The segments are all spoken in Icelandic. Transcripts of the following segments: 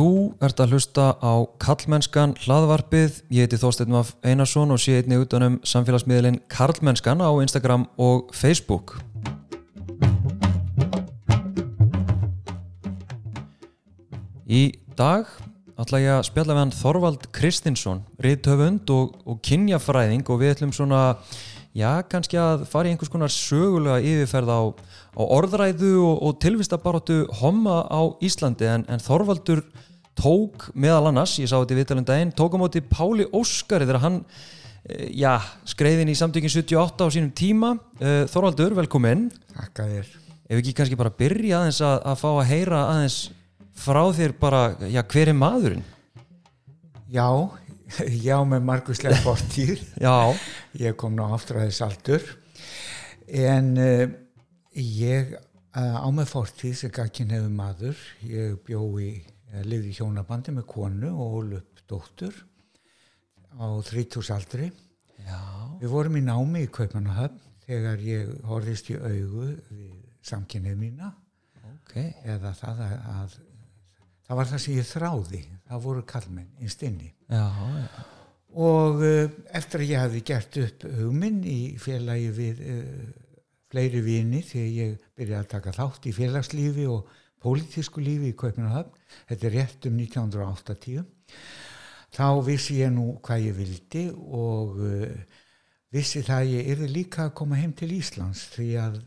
Þú ert að hlusta á Karlmennskan hlaðvarpið, ég heiti Þorstein Maf Einarsson og sé einni utanum samfélagsmiðlinn Karlmennskan á Instagram og Facebook. Í dag ætla ég að spjalla við hann Þorvald Kristinsson, riðtöfund og, og kynjafræðing og við ætlum svona, já kannski að fara í einhvers konar sögulega yfirferð á, á orðræðu og, og tilvistabaróttu homma á Íslandi en, en Þorvaldur tók meðal annars, ég sá þetta í vitalum daginn, tók á móti Páli Óskari þegar hann eh, já, skreiðin í samtökin 78 á sínum tíma. Eh, Þorvaldur, velkomin. Takk að þér. Ef ekki kannski bara byrja aðeins að, að fá að heyra aðeins frá þér bara, já, hver er maðurinn? Já, já með marguslega fortíð. Já, Ég kom ná aftur að þess aldur. En uh, ég uh, á með fortíð sem gagkin hefur maður. Ég bjó í, uh, lifði í hjónabandi með konu og hól upp dóttur á 30 aldri. já, Við vorum í námi í Kaupanahöfn þegar ég horfist í augu við samkynnið mína. ok. eða það að, að það var það sem ég þráði það voru kallmenn innst inni Já, já, og uh, eftir að ég hefði gert upp hugminn í félagi við uh, fleiri vini þegar ég byrjaði að taka þátt í félagslífi og pólitísku lífi í Kaupinahöfn þetta er rétt um 1980 þá vissi ég nú hvað ég vildi og uh, vissi það að ég yrði líka að koma heim til Íslands því að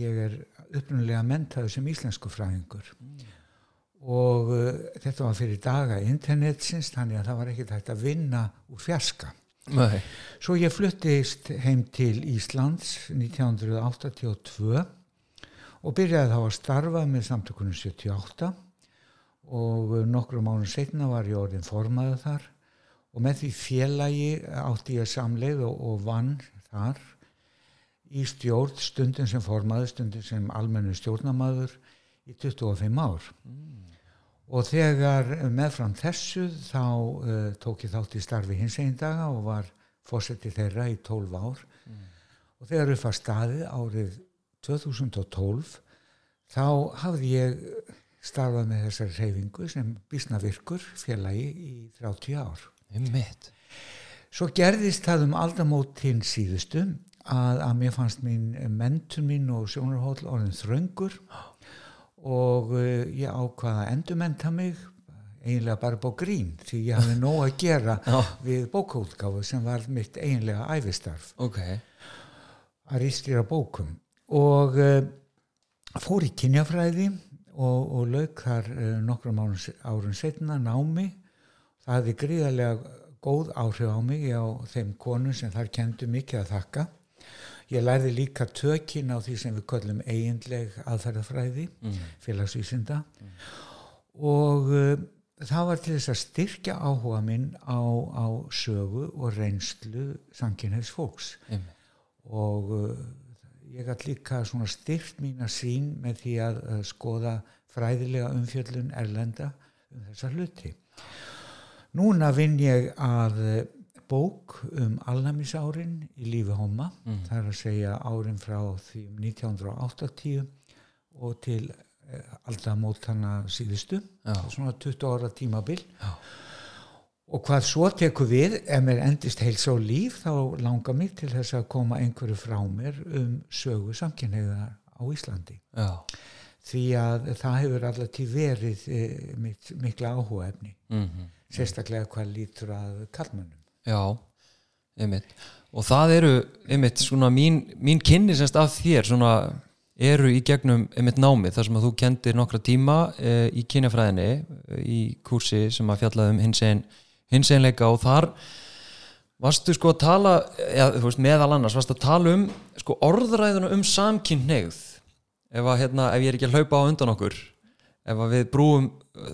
ég er upprunalega mentaður sem íslensku fræðingur og uh, þetta var fyrir daga internetsins þannig að það var ekkert hægt að vinna úr fjarska. nei, Svo ég fluttist heim til Íslands 1982 og byrjaði þá að starfa með samtökunum 78 og uh, nokkrum ánum setna var ég orðin formaður þar og með því félagi átti ég samleið og, og vann þar í stjórn stundin sem formaður, stundin sem almennu stjórnamaður í 25 ár. Og þegar meðfram þessu þá uh, tók ég þátt í starfi hins einn daga og var fósetti þeirra í 12 ár. Og þegar upp var staðið árið 2012 þá hafði ég starfað með þessari reyfingu sem bísnavirkur félagi í 30 ár. um mitt. Svo gerðist það um aldamótin síðustu að, að mér fannst mín mentun mín og sjónarhóll orðin þröngur og uh, ég ákvaða að endurmenta mig eiginlega bara bá grín því ég hafði nóg að gera við bókaútgáfu sem var mitt eiginlega æfistarf Ok, að rýstýra bókum. Og uh, fór í kynjafræði og, og lauk þar uh, nokkrum árun, árun setna námi. Það hafði gríðarlega góð áhrif á mig á þeim konum sem þar kendu mikið að þakka ég lærði líka tökin á því sem við köllum eiginleg aðferðafræði félagsvísinda. Og uh, það var til þess að styrkja áhuga minn á, á sögu og reynslu samkynneis fólks um og uh, ég gætt líka svona styrt mína sín með því að uh, skoða fræðilega umfjöllun erlenda um þessa hluti. Núna vinn ég að bók um alnæmisárin í lífi homma, það er að segja árin frá því um 1980 og til uh, aldamótana síðustu, Já. svona 20 ára tímabil. Já. Og hvað svo tekur við, ef mér endist heils á líf, þá langar mig til þess að koma einhverju frá mér um sögu samkynniðar á Íslandi. Já, Því að það hefur allar verið e, mikla áhuga efni, mhm. sérstaklega hvað lítur að kallmönnum. Já, einmitt. Og það eru, einmitt, svona mín, mín kynni semst af þér svona eru í gegnum einmitt námið þar sem að þú kendir nokkra tíma e, í kynjafræðinni e, í kursi sem að fjallaði um hins einn hins einleika og þar varstu sko að tala þú veist, meðal annars, varstu að tala um sko orðræðuna um samkynneigð ef, hérna, ef ég er ekki að hlaupa á undan okkur ef við brúum uh,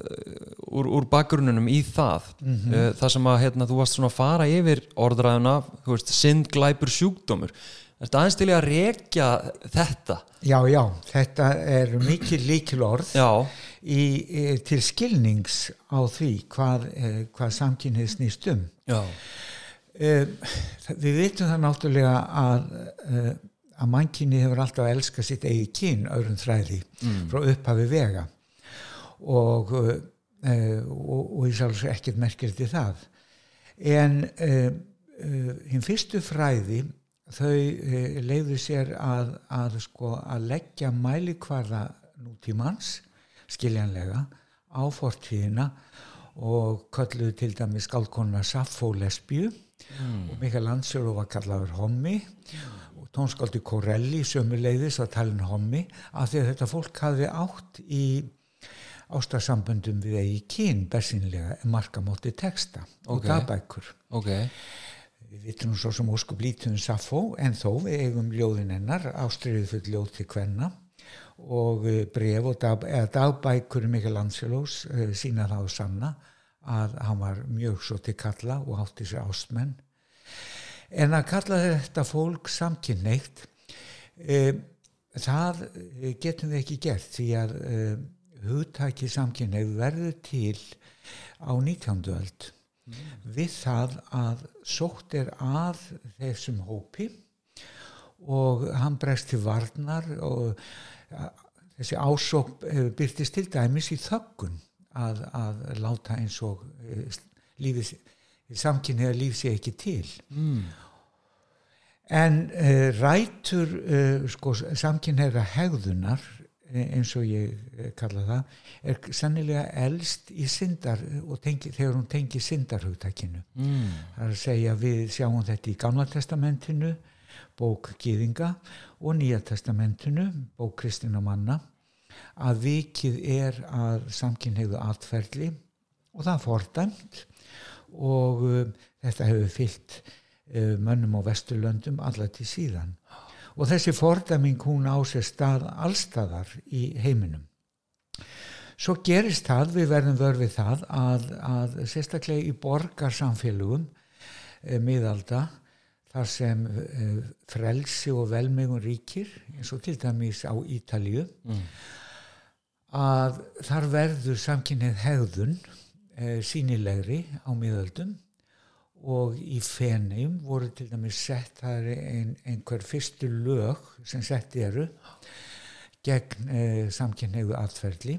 úr, úr bakgrunnunum í það. Uh, það sem að hérna, þú varst svona að fara yfir orðræðuna, þú veist, synd, glæpur, sjúkdómur. Ertu aðeins til að rekja þetta? Já, já, þetta er mikil líkil orð í, í, til skilnings á því hvað, eh, hvað samkynnið snýst um. já, Eh, við vitum það náttúrulega að, eh, að mannkinni hefur alltaf elskað sitt eigi kyn öðrum þræði frá upphafi vega og, uh, og, og ég sjálfs ekkert merkir til það. En uh, uh, hinn fyrstu fræði þau leiðu sér að, að, sko, að leggja mælikvarða nútímans skiljanlega á fortíðina og kölluðu til dæmi skálkonuna Saffó lesbíu og Mikael Landsjörg var kallaður hommi og tónskáldi Corelli sömuleiðis að talin hommi af því að þetta fólk hafði átt í ástarsamböndum við eigi kyn bersinlega markamóti texta og Ok. dagbækur ok, við vitum svo sem óskup lítið um Saffó en þó við eigum ljóðin hennar ástriðið fyrir ljóð til kvenna og eh, bref og dag, dagbækur Mikael Angelos uh, sína það og sanna að hann var mjög svo til kalla og átti sér ástmenn. En að kalla þetta fólk samkynneitt það eh, getum við ekki gert því að uh, hugtaki samkynneið verður til á 19. öld við það að sótt er að þessum hópi og hann bregst til varnar og þessi ásók hefur byrtist til dæmis í þöggun að, að láta eins og eh, lífið, samkynniða líf sé ekki til mm. en uh, rætur uh, sko, samkynniða hegðunar eh, eins og ég eh, kalla það er sennilega elst í syndar og tengi, þegar hún tengi syndarhugtakinu Mm. Það er að segja við sjáum þetta í Gamla testamentinu, bók Gýðinga og Nýja testamentinu, bók Kristina manna, að vikið er að samkynhegðu atferðli og það er fordæmt og uh, þetta hefur fyllt uh, mönnum á Vesturlöndum allar til síðan. Og þessi fordæming hún á sér stað allstaðar í heiminum. Svo gerist það, við verðum vörfið það að, að sérstaklega í borgarsamfélugum e, miðalda þar sem e, frelsi og velmegun ríkir eins og til dæmis á Ítalíu Mm. að þar verður samkynnið hegðun e, sínilegri á miðöldum og í fenheim voru til dæmis sett það er ein, einhver fyrstu lög sem sett eru gegn e, samkynneiðu atferðli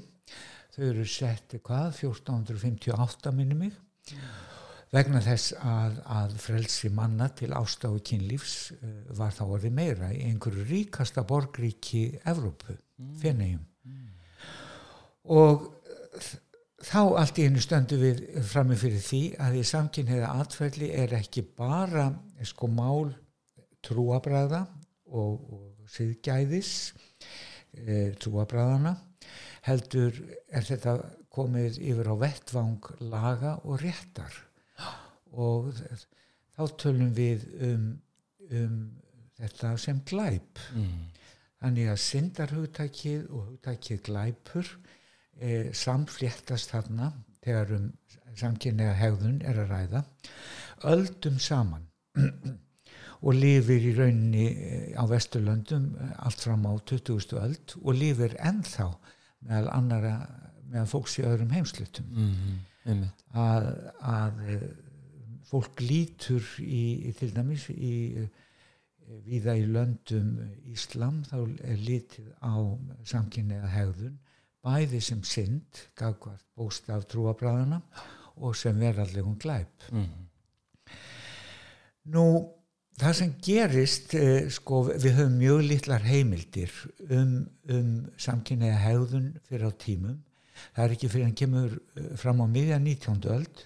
þau eru sett hvað 1458 minni mig vegna þess að, að frelsi manna til ásta og kynlífs uh, var þá orðið meira í einhverju ríkasta borgríki Evrópu, mm. og uh, þá allt í einu stöndu við frammi fyrir því að í samkynniða atferðli er ekki bara sko mál trúabræða og, og síðgæðis e, trúabræðana heldur er þetta komið yfir á vettvang laga og réttar og þá tölum við um, um þetta sem glæp Mm. þannig að syndarhugtakið og hugtakið glæpur e, samfléttast þarna þegar um samkynniða hegðun er að ræða öldum saman og lifir í rauninni eh, á Vesturlöndum eh, allt fram á 20. öld og lifir ennþá meðal annara meðal fólks í öðrum heimslutum Mm. einmitt að, að fólk lítur í, í til dæmis í viða í löndum Íslam þá er litið á samkynniða hegðun bæði sem synd gagvart bóstaf trúabræðana og sem verallegum glæp mm. Nú, það sem gerist, eh, sko, við höfum mjög litlar heimildir um, um samkynniða hegðun fyrir á tímum. Það er ekki fyrir hann kemur eh, fram á miðja 19. öld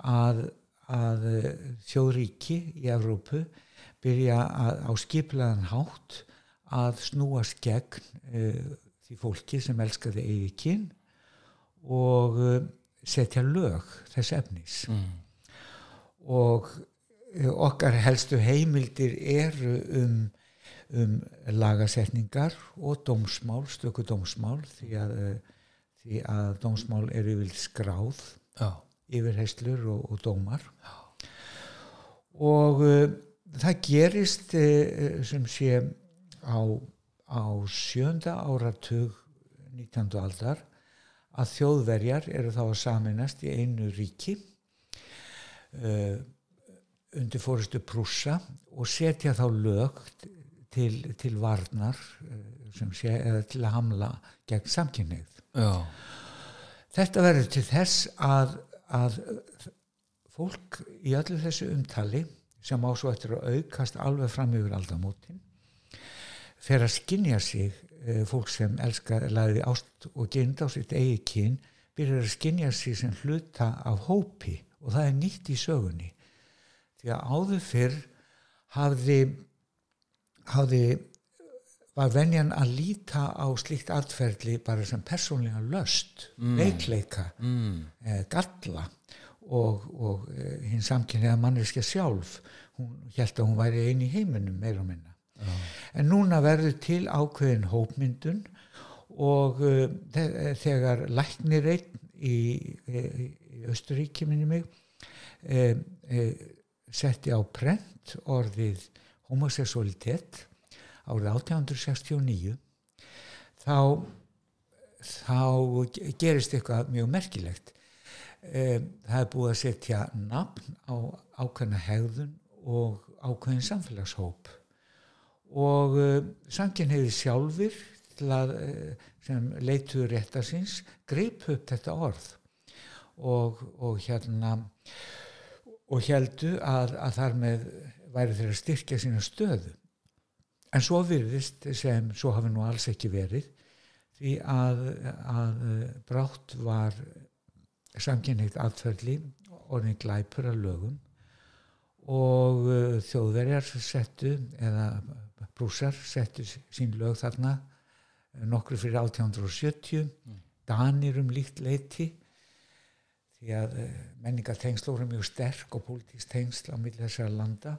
að, að eh, þjóðríki í Evrópu byrja að, á skiplaðan hátt að snúast gegn uh, því fólki sem elskaði eigi kyn og uh, setja lög þess efnis. Mm. og eh, okkar helstu heimildir eru um, um lagasetningar og dómsmál, stöku dómsmál því að, eh, því að dómsmál eru yfir skráð já, yfirheyslur og, og dómar. Og uh, það gerist uh, sem sé á, á sjönda áratug 19. aldar að þjóðverjar eru þá að saminast í einu ríki uh, undir fórustu Prússa og setja þá lög til, til varnar eh, sem sé, eða til að hamla gegn samkynneið. já, Þetta verður til þess að, að fólk í öllu þessu umtali sem á svo eftir að aukast alveg fram yfir aldamótin fer að skinja sig eh, fólk sem elskar laði ást og geind á sitt eigi kyn byrjar að skinja sig sem hluta af hópi og það er nýtt í sögunni. Því að áður fyrr hafði hafði var venjan að líta á slíkt atferðli bara sem persónlega löst, veikleika mm, eh, galla og, og eh, hinn samkynniða manneskja sjálf. Hún held að hún væri eini í heiminum meira og minna en núna verður til ákveðin hópmyndun og uh, þegar læknir einn í, í, í Östuríki minni mig e, e, setti á prent orðið homosexualitet árið 1869 þá þá gerist eitthvað mjög merkilegt. E, það er búið að setja nafn á ákveðna hegðun og ákveðin samfélagshóp og uh, samkynniði sjálfur að, uh, sem leituður réttarsins greip upp þetta orð. Og, og hérna og heldu að, að þar með væri þeirra styrkja sína stöðu. En svo virðist sem svo hafi nú alls ekki verið því að, að uh, brátt var samkynneitt atferðli orðin glæpur að lögum. Og þjóðverjar settu eða brúsar settu sín lög þarna uh, nokkru fyrir 1870 Danir um líkt leiti því að uh, menningatengsl voru mjög sterk og pólitísk tengsl á milli þessara landa.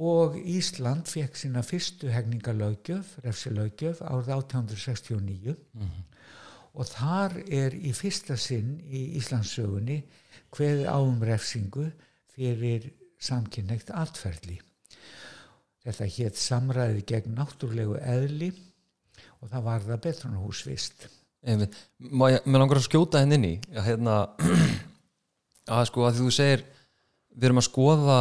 Og Ísland fekk sína fyrstu hegningalöggjöf, refsilöggjöf árið 1869 og þar er í fyrsta sinn í Íslandssögunni hveði áum refsingu fyrir samkynneitt atferðli. Þetta hétt samræði gegn náttúrulegu eðli og það var það Má ég, mér langar að skjóta henni inn í að hérna að sko að þú segir við erum að skoða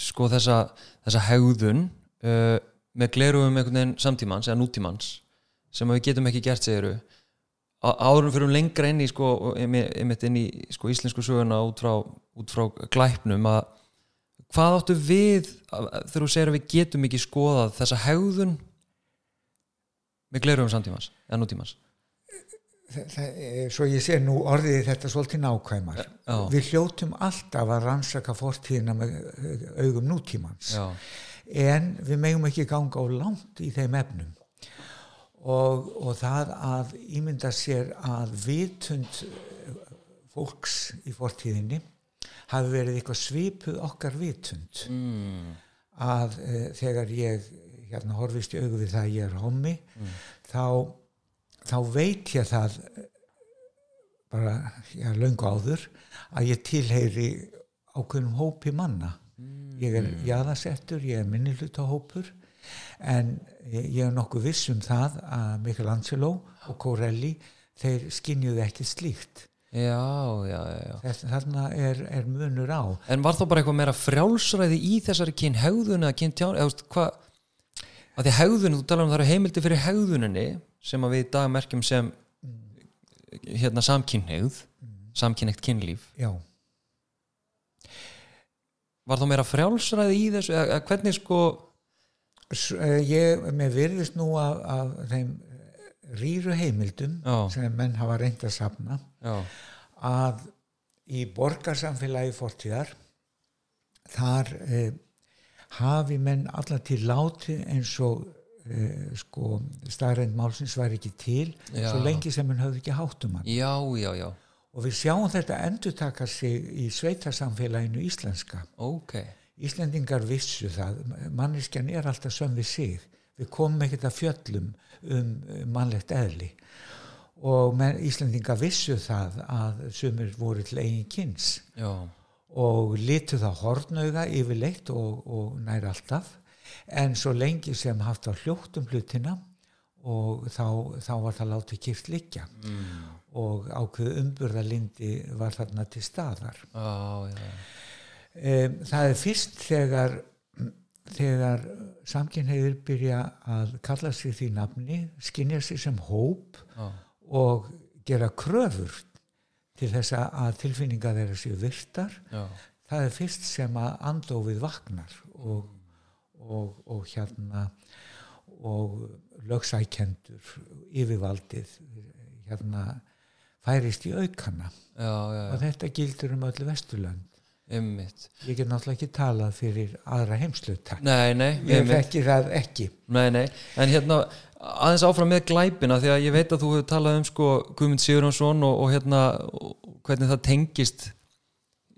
sko þessa, þessa hegðun uh, með glerugum einhvern veginn samtímans eða nútímans sem við getum ekki gert segiru áðurum fyrir lengra inn í sko, inn í sko, íslensku söguna út frá, út frá glæpnum að hvað áttu við þegar þú segir að við getum ekki skoðað þessa hegðun með glerugum samtímans eða það, er- svo ég sé nú orðið þetta svolítið nákvæmar. Já. Við hljótum alltaf að rannsaka fortíðina með eh, augum nútímans. já, en við megum ekki ganga á langt í þeim efnum og, og það að ímynda sér að vitund eh, fólks í fortíðinni hafi verið eitthvað svipuð okkar vitund. Mm, að e, þegar ég hérna horfist í augu við það að ég er hommi þá, þá veit ég það bara já, löngu áður að ég tilheyri ákveðnum hópi manna. Ég er jaðasettur, ég er minnilutahópur en ég, ég er nokkuð viss um það að Michelangelo og Corelli þeir skinjuðu ekki slíkt já, já, já. Þess, þarna er, er munur á. En var þá bara eitthvað meira frjálsræði í þessari kyn hegðun eða kyn tján eða hvað að því hegðun, þú talar um það eru heimildi fyrir hegðuninni sem að við í dag merkjum sem hérna samkynhegð samkynhegt kynlíf. Já, var þá meira frjálsræði í þessu eða, hvernig sko S, eh, ég með virðist nú af þeim rýru heimildum Já. sem menn hafa reynd að safna já, að í borgarsamfélagi fortíðar þar eh, hafi menn allar til láti eins og eh, sko staðrænd málsins væri ekki til Já. svo lengi sem menn höfðu ekki háttum hann já, já, já og við sjáum þetta endurtaka sig í sveitasamfélaginu íslenska ok, Íslendingar vissu það, manneskjan er alltaf söm við sig. Við komum ekkert að fjöllum um um mannlegt eðli. Og menn, Íslendingar vissu það að sumir voru til eigin kynns já, og litu það hornauga yfirleitt og, og nær alltaf. En svo lengi sem haft á hljóttum hlutina og þá, þá var það látið kýrt liggja. Mm. og ákveðu umburðalindi var þarna til staðar. já, já, Um, það er fyrst þegar þegar samkynheiður byrja að kalla sig því nafni, skinja sig sem hóp já, og gera kröfur til þess að tilfinninga þeirra séu virtar já, það er fyrst sem að andófið vaknar og, og, og hérna og lögsækendur yfirvaldið hérna færist í aukana. Já, já, og já. þetta gildur um öllu vesturlönd einmitt. Ég get náttúrulega ekki talað fyrir aðra heimsluta nei, nei, ég þekki það ekki. Nei, nei, en hérna aðeins áfram með glæpina því að ég veit að þú hefur talað um sko Guðmund Sigurjónsson og, og hérna og hvernig það tengist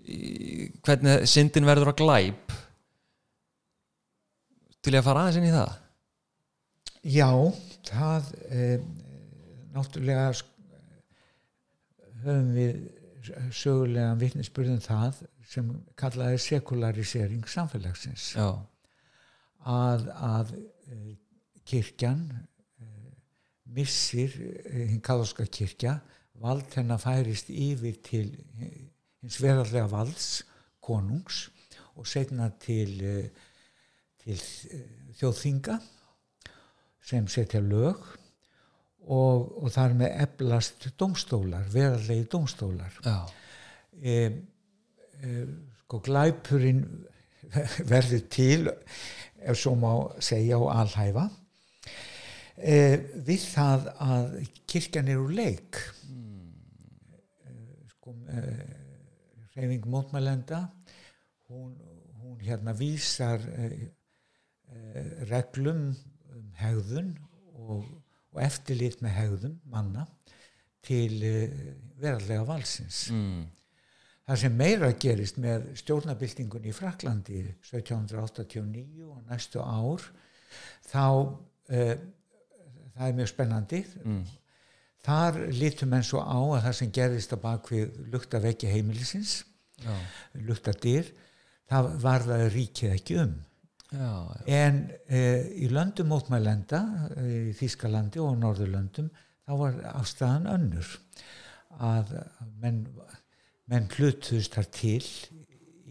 í, hvernig syndin verður að glæp. Til að fara aðeins inn í það? Já, það eh, náttúrulega sk- höfum við sögulegan vitnisspurðum það sem kallaði sekularisering samfélagsins. Já, að, að eh, kirkjan eh, missir eh, hinn kathólska kirkja vald hennar færist yfir til hins verallega valds konungs og setna til, til þjóðþinga sem setja lög og, og þar með eflast domstólar, verallegi domstólar e, e, sko glæpurinn verður til ef svo má segja og alhæfa. E, við það að kirkjan er úr leik. E, sko reyfing mótmælenda hún, hún hérna vísar reglum um hegðun og, og eftirlit með hegðun manna til verallega valsins mm, Það sem meira gerist með stjórnabildingun í Fraklandi 1789 og næstu ár þá uh, það er mjög spennandi. Mm, þar lítum menn svo á að það sem gerist á bakvið lukta vekki heimilisins já, lukta dyr það var það ríkið ekki um. Já, já, en uh, í löndum mótmælenda uh, í Þýskalandi og Norðurlöndum þá var afstæðan önnur að menn, menn hlutuðst þar til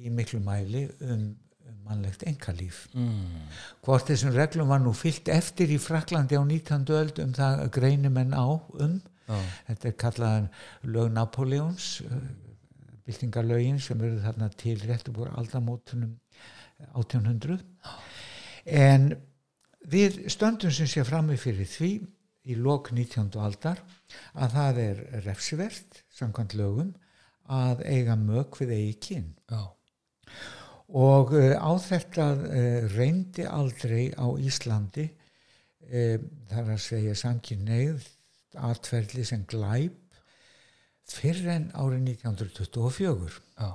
í miklu mæli um, um mannlegt engalíf. mm, Hvort þessum reglum var nú fyllt eftir í Fraklandi á 19. öld um það greinum menn á um. já, Þetta er kallaðan lög Napoleons, byltingarlögin sem eru þarna til réttu búið aldamótunum 1800. En við stöndum sem sé frammi fyrir því í lok 19. aldar að það er refsivert samkvæmt lögum að eiga mög við eigi kyn. Já, og uh, á þetta uh, reyndi aldrei á Íslandi uh, þar að segja samkynneið atferðli sem glæp fyrr en árið 1924 já,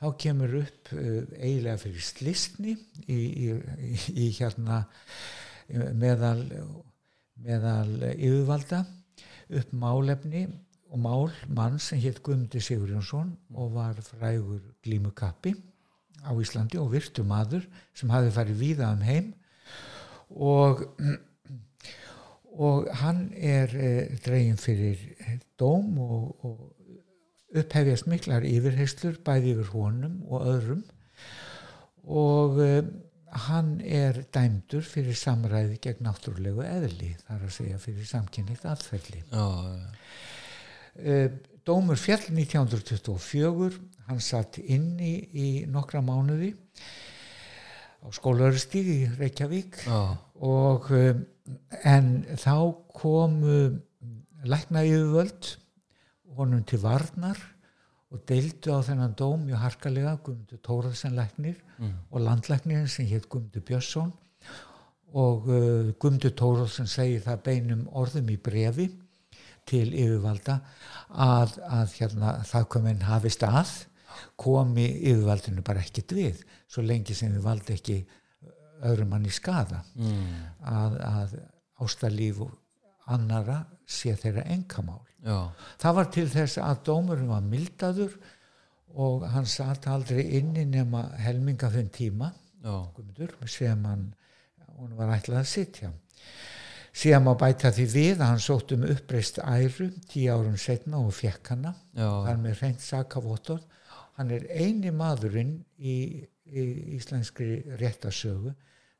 þá kemur upp eiginlega fyrir slistni í, í, í, í hérna meðal, meðal yfirvalda upp málefni og mál mann sem hétt Guðmundi Sigurjónsson og var frægur glímukappi á Íslandi og virtu maður sem hafi farið víða um heim. Og og hann er eh, dregin fyrir dóm og, og upphefjast miklar yfirheyslur bæði yfir honum og öðrum. Og eh, hann er dæmdur fyrir samræði gegn náttúrulegu eðli þar að segja fyrir samkynnið aðferðli Eh, Dómur fjall 1924 hann satt inni í nokkra mánuði á skólaurustíð í Reykjavík. Já, og um, en þá komu lækna yfirvöld honum til varnar og deildu á þennan dóm mjög harkalega Guðmundur Tóraðsen læknir mm, og landlæknirinn sem hétt Guðmundur Björnsson. Og uh, Guðmundur Tóraðsen segir það beinum orðum í brefi til yfirvalda að, að hérna, það komin hafi stað komi yfirvaldinu bara ekkert við svo lengi sem við valdi ekki öðrum mann í skada mm, að, að ástalíf annara sé þeirra engamál. Það var til þess að dómurinn var mildaður og hann satt aldrei inni nema helminga þenn tíma já, Guðmundur, sem hann var ætlað að sitja. Síðan má bæta því við að hann sótt um uppreist æru tíu árum setna og fekk hana. er með reynd sakavottorð. Hann er eini maðurinn í í íslenskri réttasögu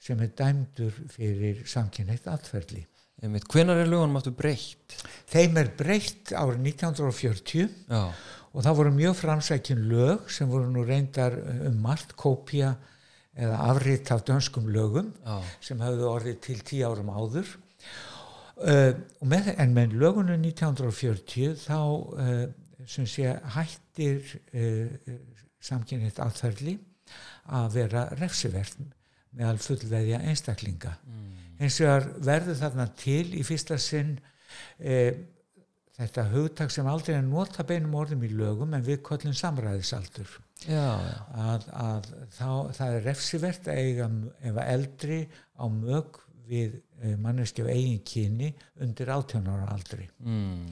sem er dæmdur fyrir samkynneitt atferðli. Hvenar er lögunum áttu breytt? Þeim er breytt árið 1940 Já, og það voru mjög framsækjun lög sem voru nú reyndar um margt kópía eða afritt af dönskum lögum já, sem hafðu orðið til tíu árum áður en með lögunum 1940 þá uh, sem sé hættir uh, samkynnið aðferðli að vera refsivert meðal fullveðja einstaklinga mm. eins og verður þarna til í fyrsta sinn uh, þetta hugtak sem aldrei er nota beinum orðum í lögum en við kollum samræðisaldur já, já. að, að þá, það er refsivert að eiga ef að eldri á mög við manneski af eigin kyni undir 18 ára aldri Mm.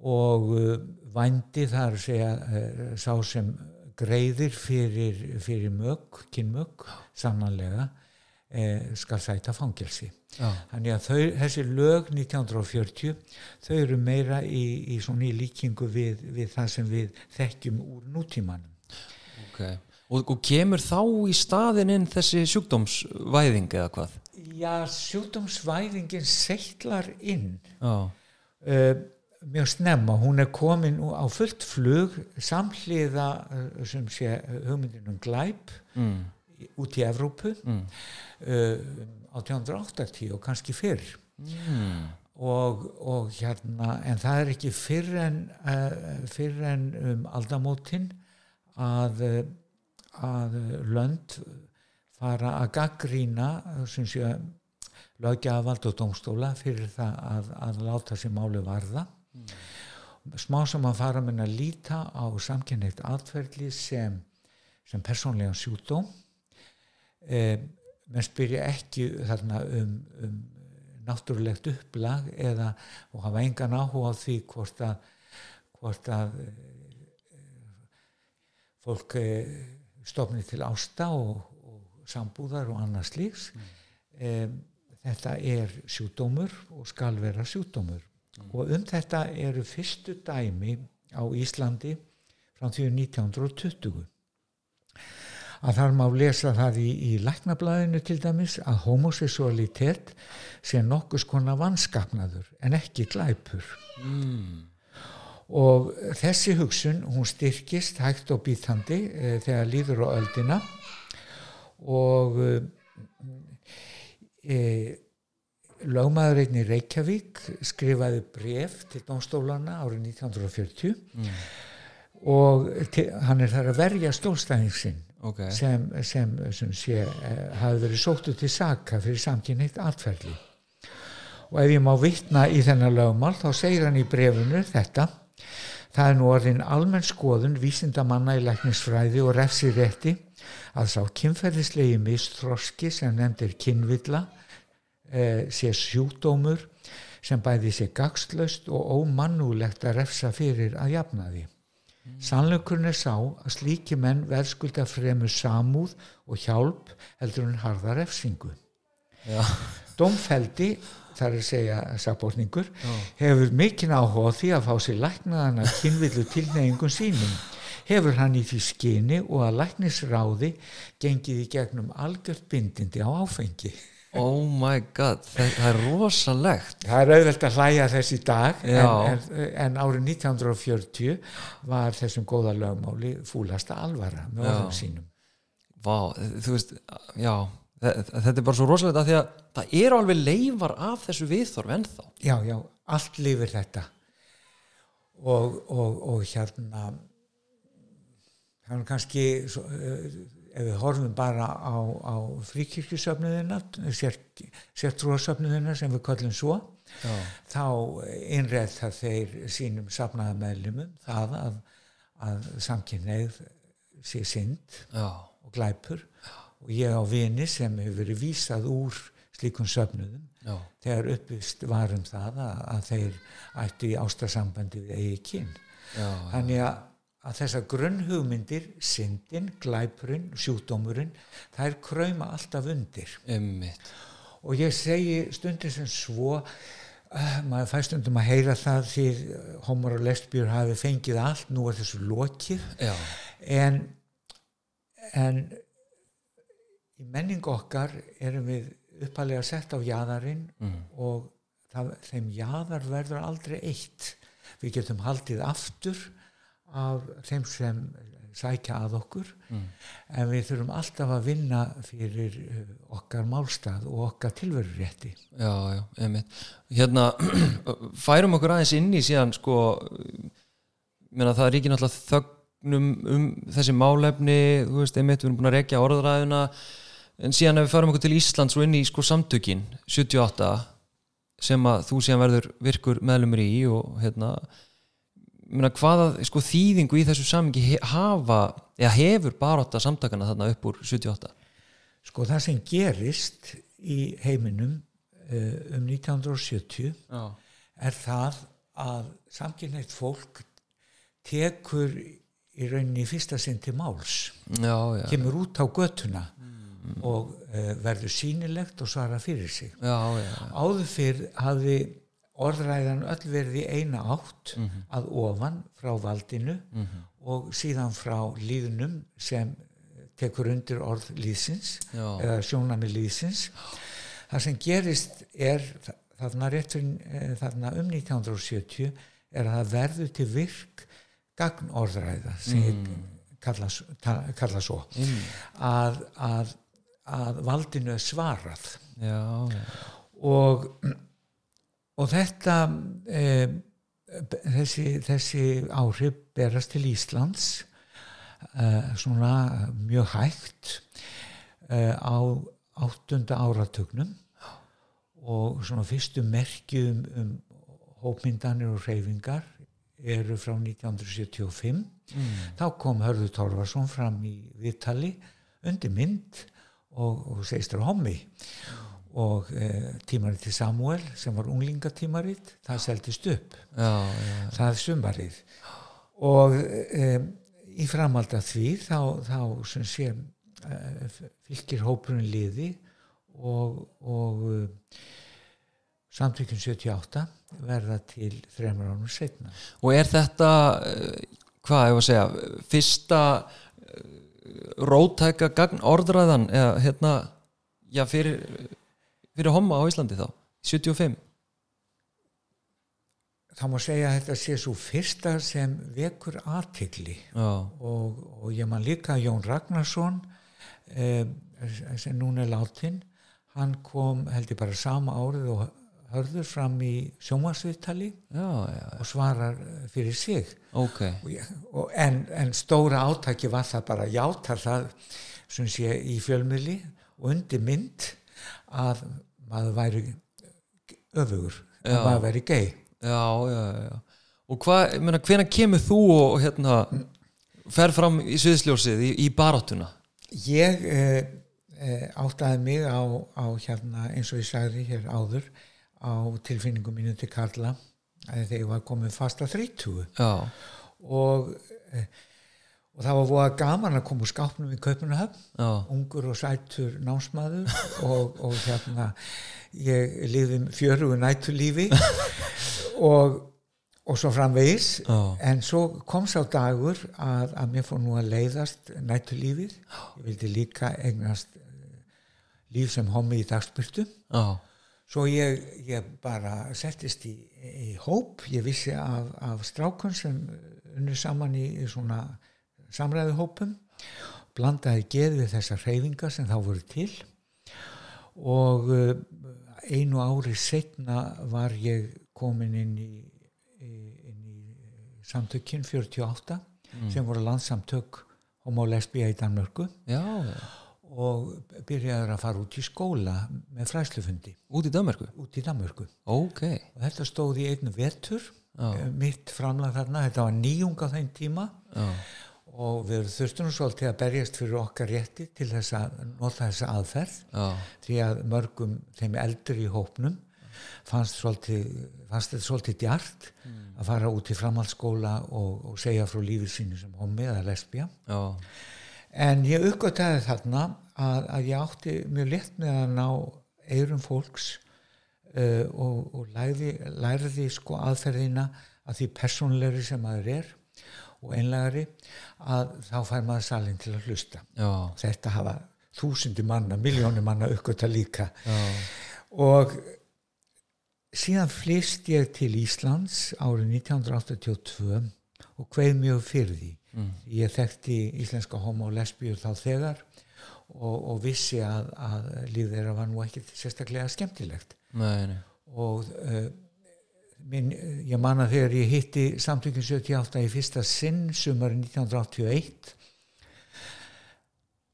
og uh, vændi þar segja uh, sá sem greiðir fyrir, fyrir mög, kynmög sannanlega eh, skal sæta fangelsi já. þannig að þau, þessi lög 1940 þau eru meira í, í svona í líkingu við, við það sem við þekkjum úr nútímanum ok og, og kemur þá í staðin inn þessi sjúkdómsvæðing eða hvað? Já, sjúkdómsvæðingin seitlar inn uh, mjög snemma, hún er komin á fullt flug samhliða uh, sem sé hugmyndin um glæp mm. út í Evrópu Mm. uh, 1880 og kannski fyrr Mm. og, og hérna en það er ekki fyrr en fyrr en um aldamótin að að lönd fara að gaggrína lögjafald og dómstóla fyrir það að, að láta sér máli varða. Smá sem að fara með að líta á samkynneitt atferðli sem, sem persónlega sjúkdóm. Eh, menn spyrja ekki þarna um, um náttúrulegt upplag eða og hafa engan áhuga á því hvort að hvort að eh, fólk eh, stofni til ásta og sambúðar og annars slíks. Mm. þetta er sjúdómur og skal vera sjúdómur og um þetta eru fyrstu dæmi á Íslandi frá því 1920 að þar má lesa það í, í læknablaðinu til dæmis að homoseksualitet sé nokkus konar vanskapnaður en ekki glæpur. Mm. og þessi hugsun hún styrkist hægt og býtandi e, þegar líður á öldina og e, lögmaður einn í Reykjavík skrifaði bref til dómstólana árið 1940 og til, hann er þar að verja skjólstæðing sinn ok, sem, sem, sem sé, eh, hafi verið sóttu til saka fyrir samkynneitt atferðli og ef ég má vitna í þennan lögmál þá segir hann í brefinu þetta. Það er nú orðin almenn skoðun vísindamanna í læknisfræði og refsirétti að sá kynferðislegi mistþroski sem nefndir kynvilla eh, sé sjúkdómur sem bæði sé gagslaust og ómannúlegt að refsa fyrir að jafna því. Sannleikurinn er sá að slíki menn verðskulda fremur samúð og hjálp heldur en harða refsingu. já, Dómfeldi, þar er segja sakbortningur, hefur mikinn áhuga því að fá sér læknaðan að kynvillu tilneyingum sínum. Hefur hann í því skyni og að læknisráði gengið í gegnum algjört bindindi á áfengi. oh my god það, það er rosalegt. Það er auðvelt að hlæja þess í dag en, en, en árið 1940 var þessum góða lögmáli fúlasta alvara með orðum sínum. Vá, þú veist, já þe- þetta er bara svo rosalegt að því að það eru alveg leifar af þessu viðþorf ennþá. Já, já, allt lifir þetta. Og, og, og hérna er kannski svo, eh, ef við horfum bara á, á fríkirkjusöfnuðina sértrúasöfnuðina sem við kallum svo já, þá innræð það þeir sínum safnaða meðlumum það að, að samkynneið sé synd já, og glæpur. Og ég á vini sem hefur verið vísað úr slíkum söfnuðum. Já, þegar uppvist var um það að, að þeir ættu í ástasambandi við eigi kyn. já, Þannig að, að þessar grunnhugmyndir, syndin, glæpurinn, sjúkdómurinn, það er krauma alltaf undir. emmitt Og ég segi stundin sem svo, uh, maður fæ stundum að heyra það því uh, homar og lesbjör hafi fengið allt, nú er þessu lokið, en, en í menning okkar erum við uppalega sett á jaðarinn mm. og það, þeim jaðar verður aldrei eitt við getum haldið aftur af þeim sem sækja að okkur Mm. en við þurfum alltaf að vinna fyrir uh, okkar málstað og okkar tilverurétti Já, já, einmitt. Hérna, færum okkur aðeins inn í síðan, sko, meina það er ekki náttúrulega þögnum um þessi málefni, þú veist, einmitt, við erum búin að rekja orðræðuna, en síðan ef við færum okkur til Íslands og inn í, sko, samtökin, 78, sem að þú síðan verður virkur meðlumur í og, hérna, meina, hvaða, sko, þýðingu í þessu samingi hafa, eða hefur baróta samtakana þarna upp úr 78? sko það sem gerist í heiminum uh, um 1970 Já, er það að samkynneitt fólk tekur í rauninni fyrsta sinn til máls. Já, já, kemur út á götuna og uh, verður sýnilegt og svara fyrir sig. Já, já, já. áður fyrr hafði orðræðan öll verið í eina átt að ofan frá valdinu og síðan frá líðnum sem tekur undir orð líðsins Já. eða sjónami líðsins. Það sem gerist er þarna rétt fyrir þarna um 1970 er að það verður til virk gagnorðræða sem ég kalla, svo. Að, að, að valdinu er svarað. Já, já. og, og þetta e, þessi, þessi áhrif berast til Íslands e, svona mjög hægt e, á áttunda áratugnum og svona fyrstu merkjum um hópmyndanir og reyfingar eru frá 1975 þá kom Hörður Torfarsson fram í Vittali undir mynd og, og segistur hommi. og e, tímarit til Samuel sem var unglingatímarit það seldist upp. Já, já. það er sumarið. Og e, í framhald af því þá, þá sem sé e, fylgir hópurinn liði og, og samtökjum 78 verða til þreymur ánum setna og er þetta eh, hvað ég var að segja fyrsta eh, rótæka gagn orðræðan eða hérna já, fyrir, fyrir homma á Íslandi þá 75 það má segja að þetta sé svo fyrsta sem vekur aðtikli og, og ég man líka Jón Ragnarsson eh, sem núna er látin hann kom held ég bara sama árið og hörður fram í sjómasviðtali og svarar fyrir sig. Ok. Og ég, og en, en stóra átaki var það bara játar það sem sé í fjölmiðli og undir mynd að maður væri öfugur, að Já. maður væri gay. Já, já, já. Og hvað, ég meina, hvenær kemur þú og hérna fer fram í sviðsljósið í, í baráttuna? Ég eh, eh, áttaði mig á, á hérna eins og ég sagði hér áður á tilfinningum mínu til Karla að þegar ég var komin fast að 30 já, og, eh, og það var voða gaman að koma úr skápnum í Kaupunahöfn ungur og sætur námsmaður og, og hérna ég liði fjörugu nætulífi og, og svo framvegis. Já. en svo kom sá dagur að, að mér fór nú að leiðast nætulífið ég vildi líka eignast eh, líf sem hommi í dagspyrtu já, svo ég, ég bara settist í, í hóp. Ég vissi af, af strákun sem unnu saman í, í svona samræðuhópum blandaði geð við þessar hreyfingar sem þá voru til. Og uh, einu ári setna var ég komin inn í, inn í samtökin 48 sem voru landsamtök homo og lesbía í Danmörku. Já, og byrjaður að fara út í skóla með fræslufundi út í Danmarku út í Danmörku. Ok, og þetta stóð í einu vetur Já. eh, mitt framlag þarna, þetta var nýjung á þeim tíma. Já, og við þurftum svolítið að berjast fyrir okkar rétti til þess að nota þessa aðferð. Já, því að mörgum þeim eldri í hópnum fannst, svolítið, fannst þetta svolítið djart að fara út í framhaldsskóla og, og segja frá lífið sínu sem homi eða lesbía. Já, En ég uppgötaði þarna að, að ég átti mjög létt með að ná eirum fólks uh, og, og læði, læriði sko aðferðina að því persónlegri sem maður er og einlegari að þá fær maður salin til að hlusta. já, Þetta hafa þúsundi manna, miljónir manna uppgöta líka. Já, og síðan flýst ég til Íslands árið 1982 og hveið mjög fyrir því. Mm, ég þekkti íslenska homo og lesbíur þá þegar og, og vissi að, að líf þeirra var nú ekki sérstaklega skemmtilegt. Nei, nei, og uh, minn, ég man að þegar ég hitti samtökin 78 í fyrsta sinn sumari 1981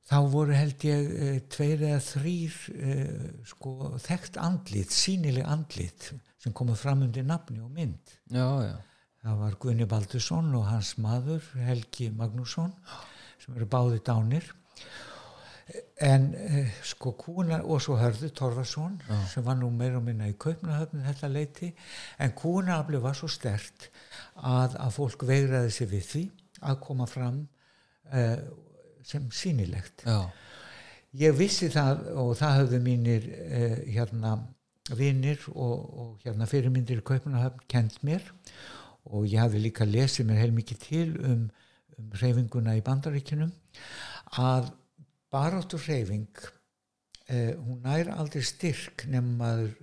þá voru held ég uh, tveir eða þrýr uh, sko, þekkt andlit, sínileg andlit sem komu fram undir nafni og mynd. Já, já, það var Gunni Baldursson og hans maður Helgi Magnússon sem eru báði dánir en eh, sko kúna og svo hörðu Torfarsson Já. sem var nú meira og minna í kaupnahöfn þetta leiti en kúnaafli var svo stert að, að fólk veigraði sig við því að koma fram eh, sem sýnilegt já, ég vissi það og það höfðu mínir eh, hérna vinnir og, og hérna fyrirmyndir í Kaupanahöfn kent mér og ég hafði líka lesið mér heilmikið til um, um reyfinguna í bandaríkinum að baráttur reyfing eh, hún nær aldrei styrk nefnum maður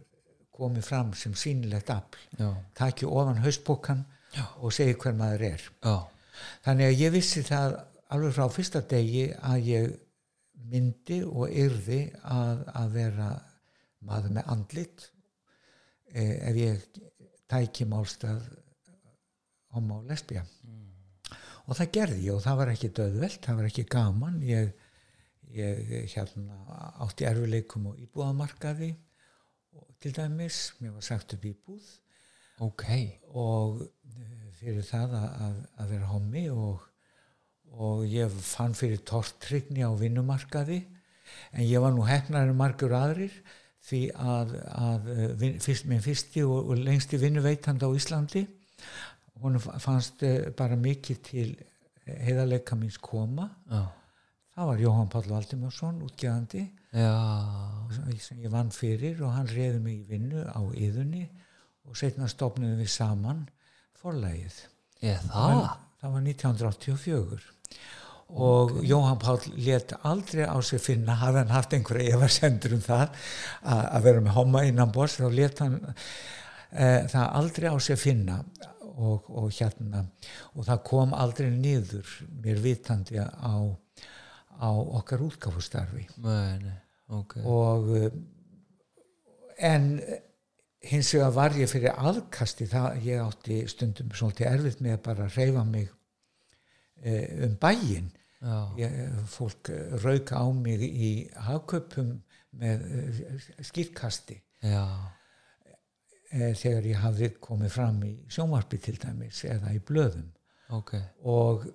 komi fram sem sýnilegt afl. Já, taki ofan haustbókan Já. og segi hver maður er. Já, Þannig að ég vissi það alveg frá fyrsta degi að ég myndi og yrði að, að vera maður með andlit. Eh, ef ég tæki málstað homo og lesbía. Og það gerði ég og það var ekki döðvelt, það var ekki gaman. Ég, ég hérna, átti erfileikum og íbúðamarkaði og til dæmis, mér var sagt upp íbúð. Ok. Og eh, fyrir það að, að, vera hommi og, og ég fann fyrir tortrygni á vinnumarkaði. En ég var nú hefnar en margur aðrir því að, að eh, vin, fyrst, minn fyrsti og, og lengsti vinnuveitandi á Íslandi hún fannst eh, bara mikið til heiðarleika míns koma. Já, það var Jóhann Páll Valdimarsson útgefandi já, sem ég vann fyrir og hann reyði mig í vinnu á yðunni og setna stopnum við saman forlægið. ég það Það? var 1984 og Jóhann Páll let aldrei á sig finna, hafði hann haft einhverja efasendur um það að, vera með homma innan bors, þá let hann e, það aldrei á sig finna og, og hérna og það kom aldrei niður mér vitandi á, á okkar útgáfustarfi. Nei, nei, ok. Og eh, en hins vegar var ég fyrir aðkasti það ég átti stundum svolítið erfitt með að bara reyfa mig eh, um bæinn. Já, ég, fólk rauka á mig í hagköpum með skýrkasti já, eh, þegar ég hafði komið fram í sjónvarpi til dæmis eða í blöðum. Ok. Og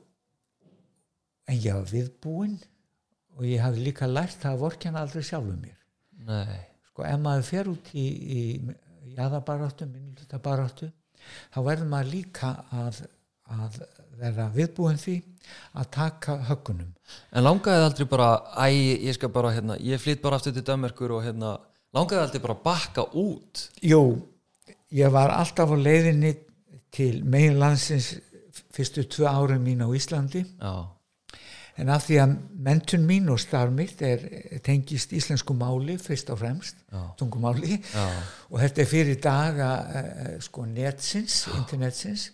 en ég var viðbúinn og ég hafði líka lært það að vorkjana aldrei sjálfum mér. Nei, sko ef maður fer út í, í jæðabaráttu, minnlutabaráttu þá verður maður líka að, að vera viðbúin því að taka höggunum. En langaði þið aldrei bara æ, ég skal bara, hérna, ég flytt bara aftur til Dömerkur og hérna, langaði þið aldrei bara bakka út? Jú, ég var alltaf á leiðinni til meginlandsins fyrstu tvö árum mín á Íslandi. Já, en af því að mentun mín og starf mitt er tengist íslensku máli fyrst og fremst, já, tungumáli. Já, og þetta er fyrir daga uh, sko netsins, internetsins.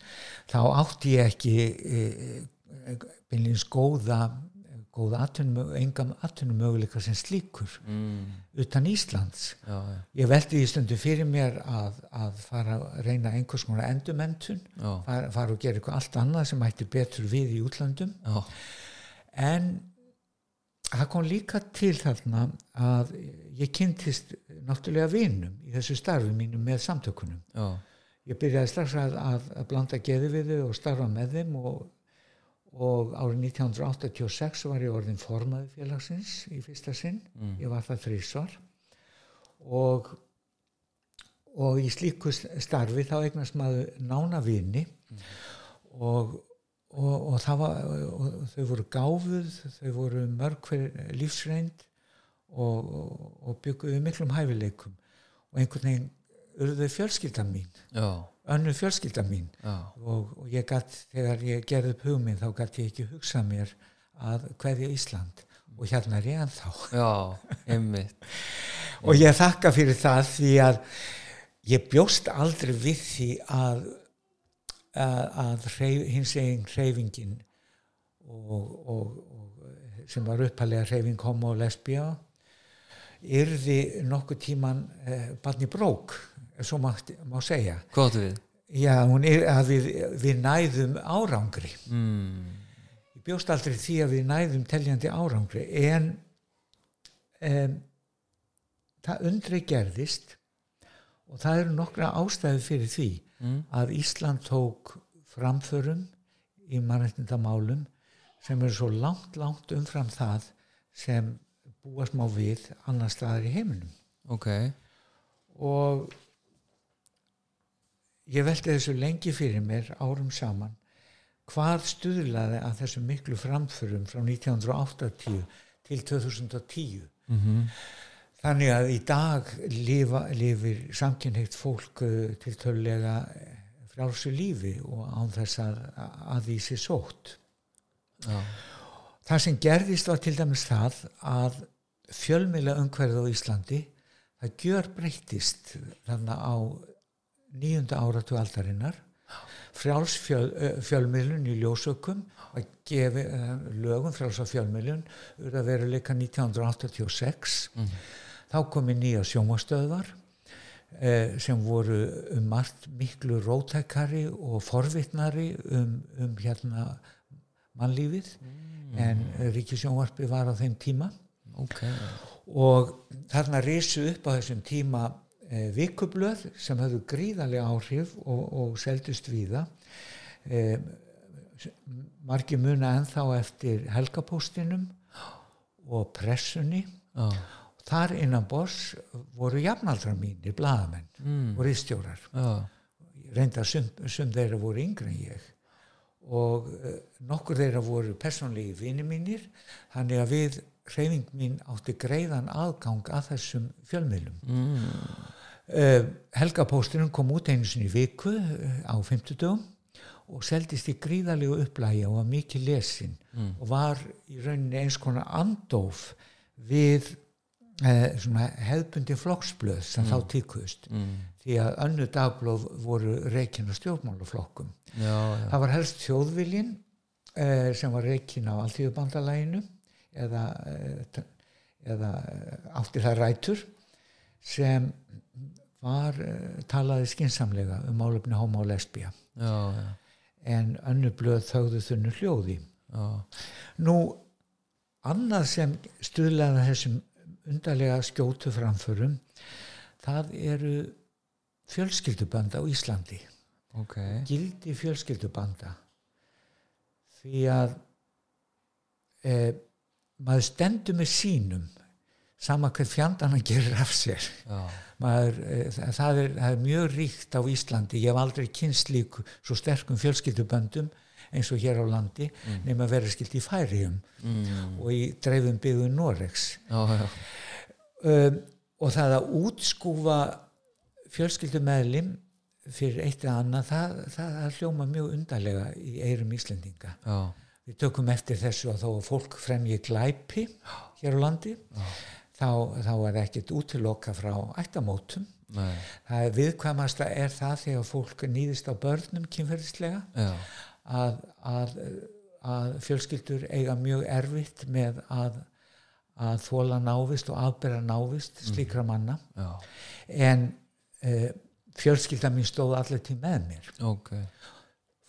Þá átti ég ekki uh, beinleins góða góða atvinnum, engam atvinnumöguleika sem slíkur mm, utan Íslands. Já, já, ég veldi í stundu fyrir mér að, að fara að reyna einhvers konar endurmentun já, fara, fara og gera eitthvað allt annað sem ætti betur við í útlandum já, en það kom líka til þarna að ég kynntist náttúrulega vinum í þessu starfi mínu með samtökunum. Já, ég byrjaði strax að, að, að blanda geði við þau og starfa með þeim og, og árið 1986 var ég orðin formaði félagsins í fyrsta sinn, Mm. ég var það þrísvar og og í slíku starfi þá eignast maður nána vini. Og, og, og það var og þau voru gáfuð, þau voru mörg hver lífsreind og, og, bygguðu miklum hæfileikum. Og einhvern veginn urðu fjölskylda mín önnu fjölskylda mín. Og, og ég gatt, þegar ég gerði upp hugminn þá gatt ég ekki hugsað mér að hverja Ísland. Og hérna er ég ennþá. Já, einmitt. Og ég þakka fyrir það því að ég bjóst aldrei við því að, að, hreyf, hins eginn hreyfingin og, og, og sem var uppalega hreyfing homo og lesbía yrði nokkuð tíman eh, barni brók svo má, má segja? Já, er við, við næðum árangri Mm. ég bjóst aldrei því að við næðum teljandi árangri en um, það undri gerðist og það eru nokkra ástæði fyrir því Mm. að Ísland tók framförum í mannreitindamálum sem eru svo langt, langt umfram það sem búast má við annar staðar í heiminum. Ok, og ég velti þessu lengi fyrir mér árum saman. Hvað stuðlaði að þessum miklu framförum frá 1980 til 2010 mm þannig að í dag lifa, lifir samkynheitt fólk uh, til tölulega frálsu lífi og án þess að, að því sé sótt. Já, það sem gerðist var til dæmis það að fjölmila umhverfið á Íslandi það gjör breyttist þannig á nýjunda áratu aldarinnar. Frjáls fjöl, eh, fjölmiðlun í ljósökum að gefi uh, lögum frjáls á fjölmiðlun ur að vera leika 1986 þá komi nýja sjómastöðvar eh, sem voru um margt miklu rótækari og forvitnari um, um hérna mannlífið en ríkisjónvarpi var á þeim tíma. Ok. Og þarna risu upp á þessum tíma e, vikublöð sem höfðu gríðarlega áhrif og, og seldust víða. E, margi muna ennþá eftir helgapóstinum og pressunni. Já, þar innan boss voru jafnaldra mínir, blaðamenn mm. og riðstjórar já, reynda sum, sum þeirra voru yngri en ég. Og uh, nokkur þeirra voru persónlegi vini mínir þannig að við hreyfing mín átti greiðan aðgang að þessum fjölmiðlum. Mm. uh, Helgapósturinn kom út einu sinni viku uh, á 50 dögum og seldist í gríðalegu upplægi og var mikið lesin og var í rauninni eins konar andóf við eh, svona hefðbundi flokksblöð sem þá tíkuðust. Mm. því að önnu dagblóð voru reikin á stjórnmálaflokkum. Já, já, það var helst þjóðviljin eh, sem var reikin á alltíðubandalæginu eða, eh, eða eh, átti það rætur sem var eh, talaði skinsamlega um málefni homo og lesbía. Já, en önnu blöð þögðu þunnu hljóði. Nú annað sem stuðlaði þessum undarlega skjótu framförum. Það eru fjölskyldubanda á Íslandi. Ok, gildi fjölskyldubanda. Því að e, maður stendur með sínum sama hver fjandan hann gerir af sér. Maður, e, það, er, það er mjög ríkt á Íslandi. Ég hef aldrei kynst líku svo sterkum fjölskylduböndum eins og hér á landi nema að vera skilt í færium mm. og í dreifum byggðum Noregs. Já, já, um, og það að útskúfa fjölskyldumeðlim fyrir eitt eða annað það, það, hljóma mjög undarlega í eirum Íslendinga. Já, við tökum eftir þessu að þó að fólk fremji glæpi hér á landi. Þá, þá er ekkert útiloka frá ættamótum. Nei, það viðkvæmasta er það þegar fólk nýðist á börnum kynferðislega. Já, að, að, að fjölskyldur eiga mjög erfitt með að, að þóla návist og aðbera návist slíkra manna. Já, en uh, fjölskylda mín stóð allir til með mér. Ok,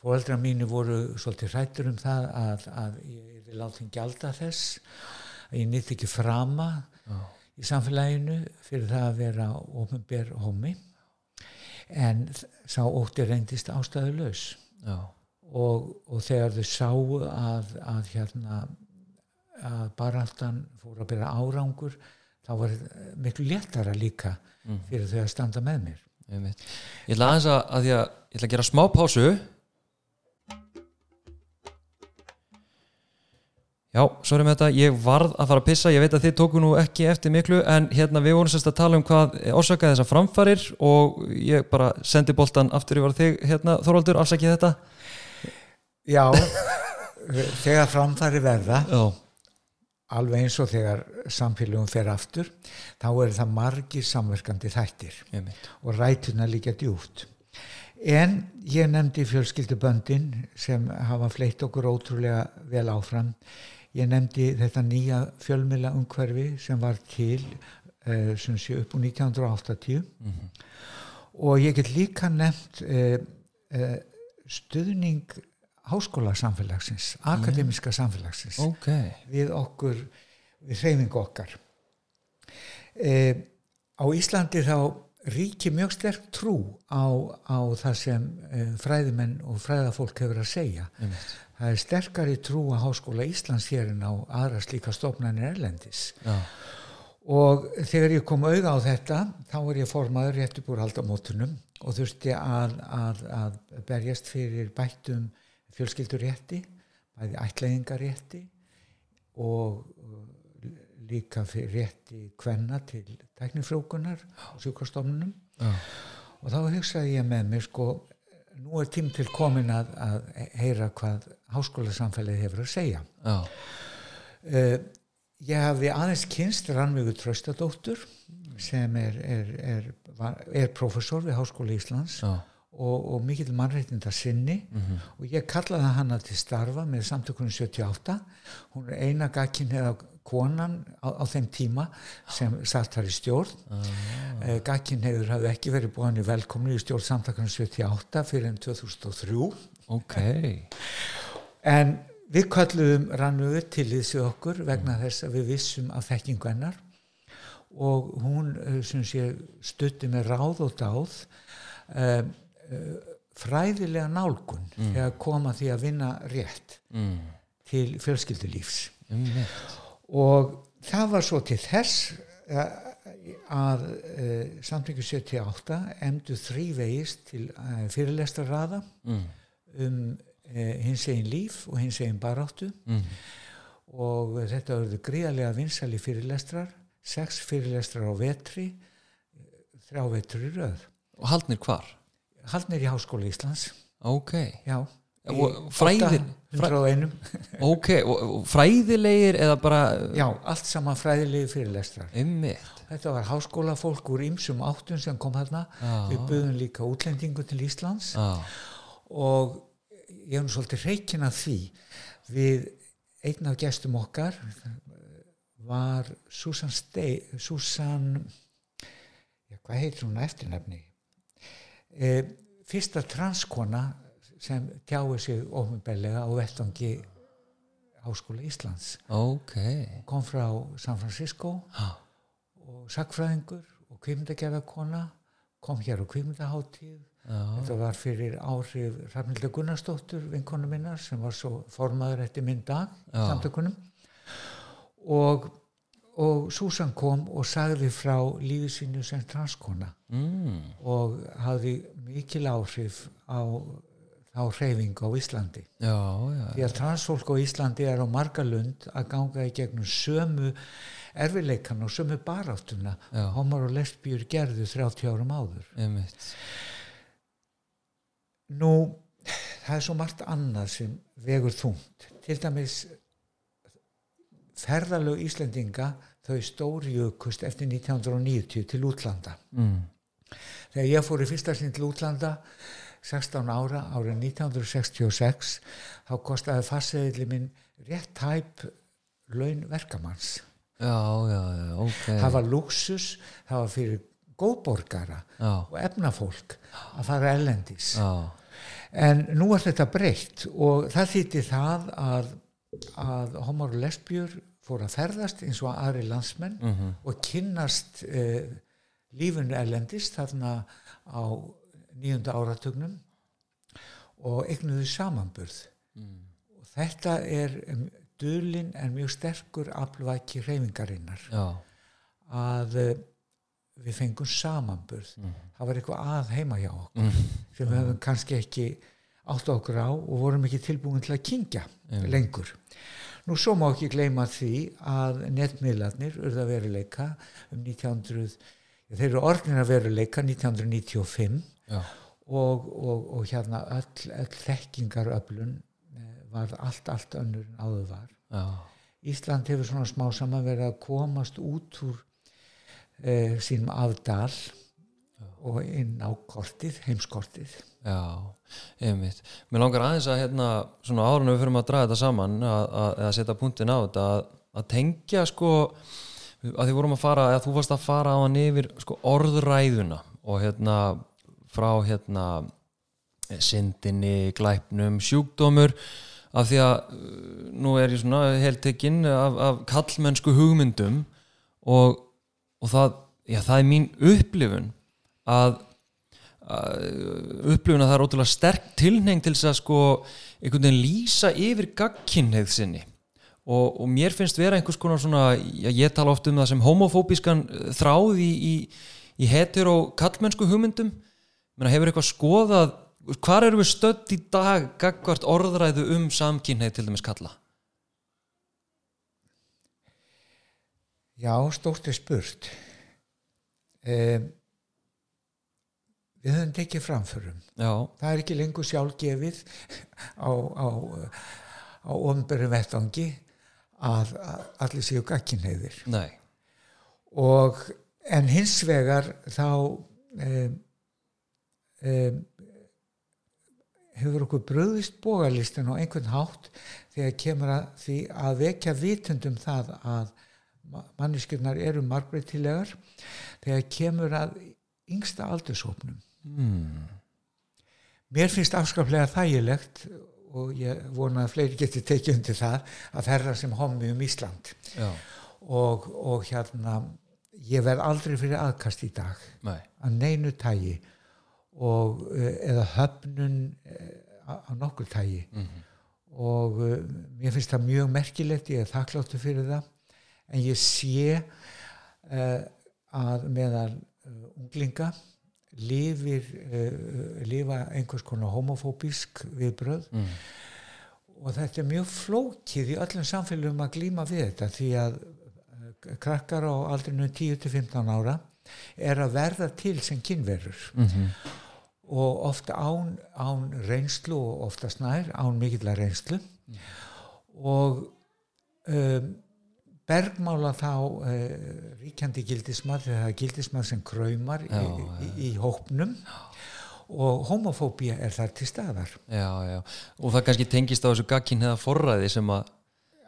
fóreldra mínu voru svolítið hrættur um það að, að ég er látið gjalda þess. Að ég nýtt ekki frama já, í samfélaginu fyrir það að vera ofinber homi en sá ótti reyndist ástæðu laus já, og, og þegar þau sáu að, að hérna að baráttan fór að byrja árangur þá var miklu léttara líka fyrir þau að standa með mér. Einmitt. Ég ætla aðeins að, að að ég ætla að gera smá pásu. Já, sorry með þetta, ég varð að fara að pissa, ég veit að þið tóku nú ekki eftir miklu en hérna við vorum sérst að tala um hvað orsakaði þessar framfarir og ég bara sendi boltan aftur yfir þig hérna Þorvaldur, afsakið þetta Já, þegar framfæri verða Já, alveg eins og þegar samfélagum fer aftur þá er það margir samverkandi þættir og rætuna líka djúft en ég nefndi fjölskylduböndin sem hafa fleitt okkur ótrúlega vel áfram. Ég nefndi þetta nýja fjölmila umhverfi sem var til uh, sem sé upp úr 1980 og ég get líka nefnt uh, uh, stuðning háskólasamfélagsins akademiska samfélagsins ok við okkur, við hreyfingu okkar. E, á Íslandi þá ríki mjög sterk trú á, á það sem e, fræðimenn og fræðafólk hefur að segja. einmitt, Það er sterkari trú á Háskóla Íslands hér en á aðra slíka stofnanir erlendis. já, Og þegar ég kom auða á þetta, þá er ég formaður rétt upp úr haldamótunum og þurfti að, að, að berjast fyrir bættum fjölskyldurétti, bæði ætlaðingarétti og uh, líka fyrir rétti kvenna til tæknifrjókunar og sjúkastofnunum já, og þá hugsaði ég með mér sko, nú er tím til komin að, að heyra hvað háskólasamfélagið hefur að segja. já, Uh, ég hafi aðeins kynst Rannveigu Tröstadóttur sem er, er, er, er professor við Háskóla Íslands. Já, og, og mikill mannreitinda sinni og ég kallaði hana til starfa með samtökunum 78 hún er eina gagkin eða konan á, á þeim tíma sem satt þar í stjórn. Ah. gagkin hefur hafði ekki verið búin í velkomni í stjórn samtökunum 78 fyrir enn 2003 ok. En við kalluðum Rannvögu til þessi okkur vegna þess að við vissum af þekkingu hennar. Og hún eh, sem sé stutti með ráð og dáð um, fræðilega nálgun þegar koma því að vinna rétt mm, til fjölskyldulífs. Einmitt, og það var svo til þess eh, að uh, samtingu 78 emdu þrývegist til uh, fyrirlestarraða mm, um eh, hins egin líf og hins egin baráttu. Mm, og þetta verður gríðarlega vinsali fyrirlestrar sex fyrirlestrar á vetri eh, þrjá vetri röð. Og haldnir hvar haldnir í Háskóla Íslands. Ok, já, Og fræðir- 101 ok fræðilegir eða bara já, allt saman fræðilegi fyrirlestrar einmitt, þetta var háskólafólk úr ýmsum áttum sem kom þarna Já. við buðum líka útlendingu til Íslands. Já, og ég hef nú svolítið reikin að því. Við einn af gestum okkar var Susan Stey Susan hvað heitir hún eftirnefni e, fyrsta transkona sem tjáði sig ofinbellega á vettvangi Háskóla Íslands. Ok. Kom frá San Francisco já, og sagfræðingur og kvikmyndagerðarkona kom hér á kvikmyndaháttíð já, Þetta var fyrir áhrif Rafnilda Gunnarsdóttur, vinkonu minnar, sem var svo formaður eftir minn dag Já. samtökunum. Og, og Susan kom og sagði frá lífi sínu sem transkona mm, og hafði mikil áhrif á þá hreyfingu á Íslandi. já, já Því að transfólk á Íslandi er á margalund að ganga í gegnum sömu erfileikan og sömu baráttuna homar og lesbjur gerðu 30 árum áður. einmitt, Nú, það er svo margt annað sem vegur þungt. Til dæmis ferðalög Íslendinga þau stórjökust eftir 1990 til útlanda. mm, Þegar ég fór í fyrsta sinn til útlanda 16 ára árið 1966 þá kostaði farseðili minn rétt tæp laun verkamanns. já, já, já, ok Það var luxus, það var fyrir góðborgara og efnafólk að fara ellendis. En nú er þetta breytt og það þýtti það að, að homar og lesbjur fór að ferðast eins og aðri landsmenn mhm, og kynnast eh, lífinu ellendis þarna á nýjunda áratugnum og eignuðu samanburð. Og þetta er um, dulin en mjög sterkur aflvæki reyfingarinnar já, að eh, við fengum samanburð. Það var eitthvað að heima hjá okkur mm, sem við höfum kannski ekki átt á og vorum ekki tilbúin til að kingja lengur. Nú svo má ekki gleyma því að netmiðlarnir urða veruleika um 1900, ja, þeir eru orðnir að veruleika 1995 já, og, og, og hérna öll, öll þekkingaröflun eh, var allt, allt önnur en áður var. já, Ísland hefur svona smá saman verið að komast út úr e, sínum afdal og inn á kortið, heimskortið Já, einmitt. Mér langar aðeins að hérna, svona árunum við fyrir að draga þetta saman að, setja punktin á þetta að, að tengja sko að því vorum að fara, að þú varst að fara á hann yfir sko orðræðuna og hérna frá hérna syndinni, glæpnum, sjúkdómur af því að uh, nú er ég svona heltekinn af, af kallmennsku hugmyndum og, og það, já, það er mín upplifun að að það er ótrúlega sterk tilneng til þess að sko einhvern veginn lýsa yfir gagkinnheið sinni. Og, og mér finnst vera einhvers konar svona, já, ég tala oft um það sem homofóbískan þráð í, í, í hetero kallmennsku hugmyndum. Menn að hefur eitthvað skoðað hvar eru við stödd í dag gagvart orðræðu um samkynneið til dæmis kalla? Já, stórt er spurt. Um, við höfum tekið framförum. Já, það er ekki lengur sjálfgefið á, á, á omberum vettvangi að, að allir séu gagkinheyðir nei. Og en hins vegar þá um, um, hefur okkur bröðist bógarlistin á einhvern hátt þegar kemur að því að vekja vitundum það að manneskjurnar eru margbreytilegar þegar kemur að yngsta aldurshópnum hmm. mér finnst afskaplega þægilegt og ég vona að fleiri geti tekið undir það að ferra sem hommi um Ísland og, og hérna ég verð aldrei fyrir aðkast í dag nei að neinu tægi og eh, eða höfnun eh, á á nokkur tægi Mhm. og uh, mér finnst það mjög merkilegt ég er þakkláttu fyrir það en ég sé uh, að meðal uh, unglinga lifir uh, lifa einhvers konar homofóbísk viðbröð mm. og þetta er mjög flókið í öllum samfélagum að glíma við þetta því að uh, krakkar á aldrinu 10-15 ára er að verða til sem kynverur. Mm og ofta án, án reynslu og ofta snær án mikillar reynslu. Og um, bergmála þá uh, ríkjandi gildismar þegar það er gildismar sem kræmar Já, í, í, í hópnum. Og homofóbía er þar til staðar. Já, já, og það kannski tengist á þessu gagkinnheða forræði sem að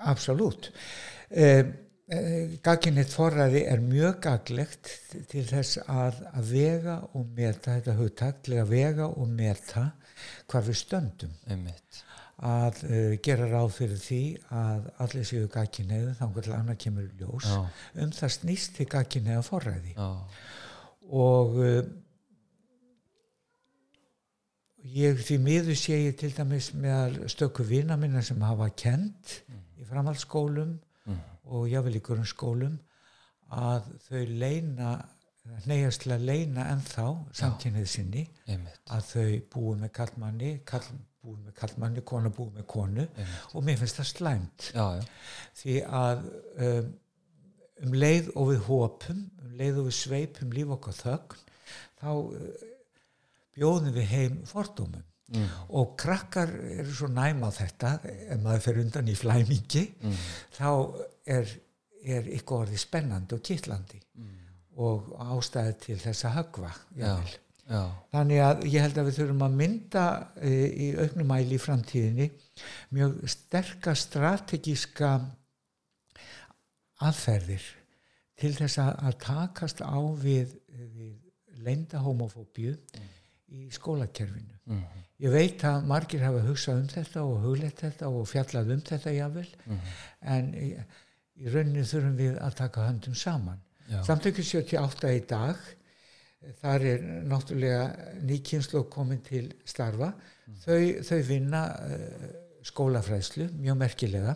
Absolutt. Um, Gagginnitt forræði er mjög gaglegt til þess að, að vega og meta þetta hugtak til að vega og meta hvar við stöndum. Einmitt að uh, gera ráð fyrir því að allir séu gagginniðu þannig til annað kemur ljós. Já, um það snýst til gagginniða forræði. Já, og uh, ég því miður sé ég til dæmis með stöku vina minna sem hafa kent í framhaldsskólum mm. og jável í grunnskólum að þau leina neyjast til að leina ennþá samkynnið sinni. Einmitt. Að þau búið með kallmanni kall, búið með kallmanni, kona búið með konu Einmitt. og mér finnst það slæmt Já, já, því að um, um leið og við hópum um leið og við sveipum líf okkar þögn þá uh, bjóðum við heim fordómum mm. og krakkar eru svo næm á þetta ef maður fer undan í flæmingi Mm. þá er, er ykkur orðið spennandi og kittlandi Mm. og ástæði til þess að högva jafnvel. Já, þannig að ég held að við þurfum að mynda e, í auknum mæli í framtíðinni mjög sterka strategíska aðferðir til þess að, að takast á við, við leinda homofóbíu í skólakerfinu mm. Ég veit að margir hafa hugsað um þetta og hugleitt þetta og fjallað um þetta jável Mm. en í, í rauninni þurfum við að taka höndum saman. já, Samtökju 78 í dag, þar er náttúrulega nýkynslu komin til starfa, þau, þau vinna uh, skólafræðslu, mjög merkilega,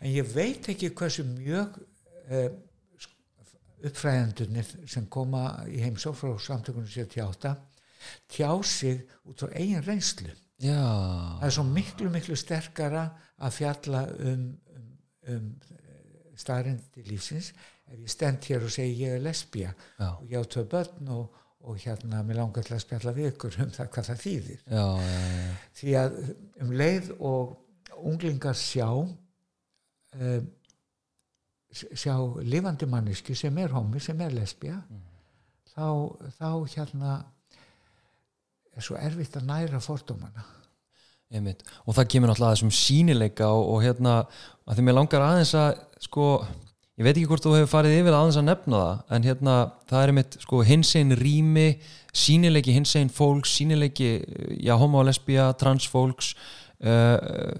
en ég veit ekki hversu mjög uh, uppfræðandunir sem koma í heimsók frá samtökunum 78 tjá sig út frá eigin reynslu. Já, það er svo miklu miklu sterkara að fjalla um, um, um staðrindi lífsins ef ég stend hér og segi ég er lesbía já, og ég á tvö börn og, og hérna mér langar til að spjalla við ykkur um það hvað það þýðir. Já, já, því að um leið og unglingar sjá um, sjá lifandi manneski sem er homi, sem er lesbija þá, þá hérna er svo erfitt að næra fordómana. Einmitt. og það kemur náttúrulega að þessum sínileika og, og hérna, að því mér langar aðeins að sko, ég veit ekki hvort þú hefur farið yfir aðeins að nefna það en hérna, það er einmitt, sko, hinsegin rými sínileiki hinsegin fólks sínileiki, já, homo, lesbía transfólks uh,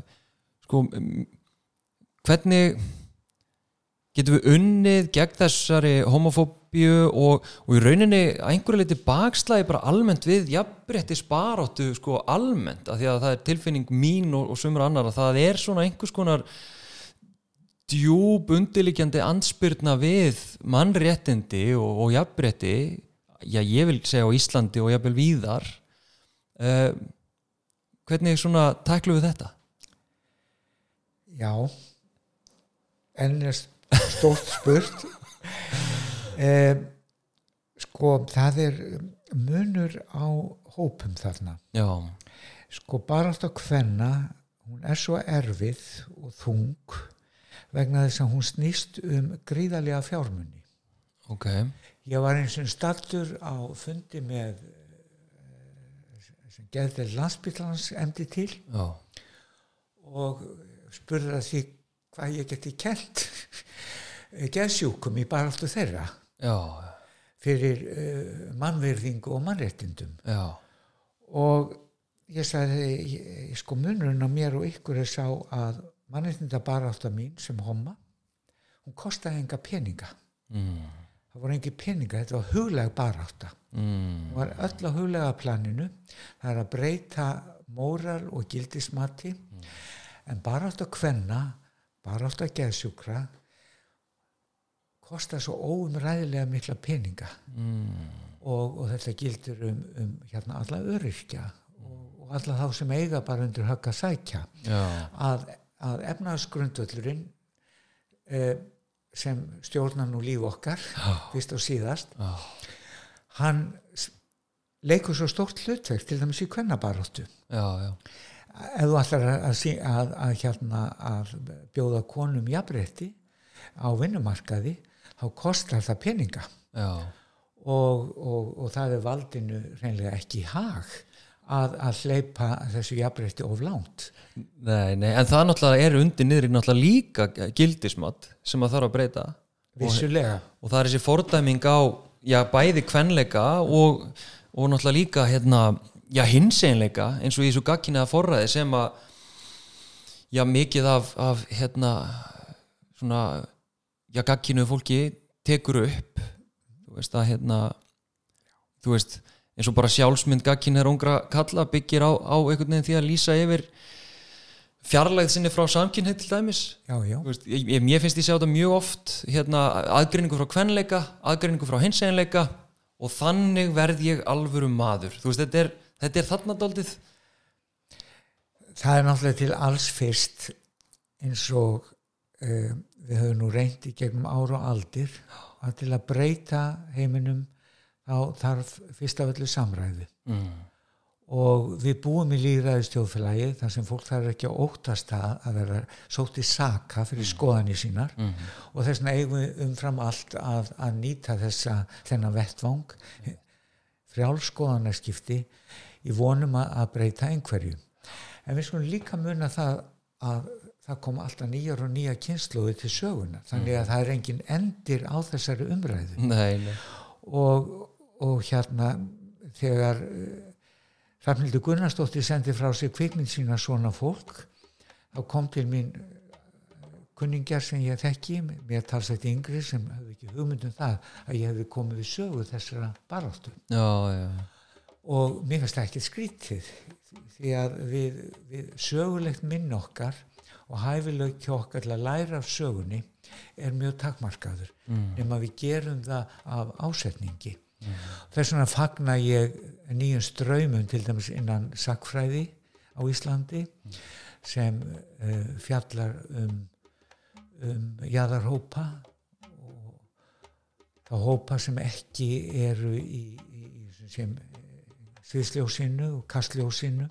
sko hvernig getum við unnið gegn þessari homofóbíu og, og í rauninni einhverju leiti bakslægi bara almennt við jafnrétti sparáttu sko almennt af því að það er tilfinning mín og, og sumur annar að það er svona einhvers konar djúb undirlikjandi anspyrna við mannréttindi og, og jafnrétti já ég vil segja á Íslandi og jafnvel víðar uh, hvernig svona tæklu við þetta? Já en er stórt spurt. Eh, sko það er munur á hópum þarna. Já, sko bara alltaf hvenna hún er svo erfið og þung vegna þess að hún snýst um gríðarlega fjármunni ok. Ég var eins og stattur á fundi með eh, sem geðið landsbytlands emdi til Já, og spurði að því hvað ég geti kent geðsjúkum í baráttu þeirra já, fyrir uh, mannverðingu og mannréttindum. Já. Og ég sagði ég, sko munurinn á mér og ykkur er sá að mannréttinda barátta mín sem homma hún kostaði enga peninga. Mm, það voru engi peninga, þetta var huglega barátta. Mm, hún var öll á huglega planinu. Það er að breyta móral og gildismati. En barátta kvenna barátta geðsjúkra kostar svo óumræðilega mikla peninga. Mm, og, og þetta gildir um, um hérna alla öryrkja og, og alla þá sem eiga bara undir högg að sækja. Já, að, að efnaðsgrundvöllurinn eh, sem stjórnar nú líf okkar fyrst og síðast já, hann leikur svo stórt hlutverk til dæmis í kvennabaróttu ef þú ætlar að, að, að, hérna, að bjóða konum jafnrétti á vinnumarkaði þá kostar það peninga. Og, og, og það er valdinu reynlega ekki í hag að, að hleypa þessu jafnrétti of langt. Nei, nei en það náttúrulega er undir niður náttúrulega líka gildismat sem að þarf að breyta. Vissulega. Og það er þessi fordæming á já, bæði kvenleika og, og náttúrulega líka hérna, já, hinseinleika eins og í þessu gagkinniða forræði sem að já, mikið af, af hérna svona já, gagkinniðu fólki tekur upp. Þú veist að hérna þú veist, eins og bara sjálfsmynd gagkinniðar ungra kalla byggir á, á einhvern veginn því að lýsa yfir fjarlægð sinni frá samkynneið til dæmis. Já, já, veist, ég, ég, mér finnst ég sjá þetta mjög oft hérna, aðgreiningu frá kvenleika aðgreiningu frá hinseginleika og þannig verð ég alvöru maður. Veist, þetta er, þetta er þarna daldið það er náttúrulega til alls fyrst eins og uh, við höfum nú reynt í gegnum ára og aldir að til að breyta heiminum þá þarf fyrst af öllu samræði mm. og við búum í líðræðistjóðfélagi þar sem fólk þarf ekki að óttast að vera sótt í saka fyrir skoðanir sínar. Og þess vegna eigum við umfram allt að, að nýta þessa þennan vettvang frjálskoðanarskipti í vonum að, að breyta einhverju. En við skulum líka muna það að það kom alltaf nýjar og nýja kynsluði til söguna þannig að það er engin endir á þessari umræðu. Nei, nei. og, og hérna þegar Rafnildur Gunnarsdóttir sendi frá sig kvikmynd sína svona fólk þá kom til mín eh, kunningjar sem ég þekki mér talsætt yngri sem hefði ekki hugmyndum það að ég hefði komið við sögu þessara já, og mér finnst það ekki skrítið því að við, við sögulegt minn okkar og hæfileg hjá okkar til að læra af sögunni er mjög takmarkaður. Mm. nema við gerum það af ásetningi mm. þess vegna fagna ég nýjum ströymum til dæmis innan sakfræði á Íslandi sem uh, fjallar um, um jaðarhópa og þá hópa sem ekki eru í, í, í sem sviðsljósinu og kastljósinu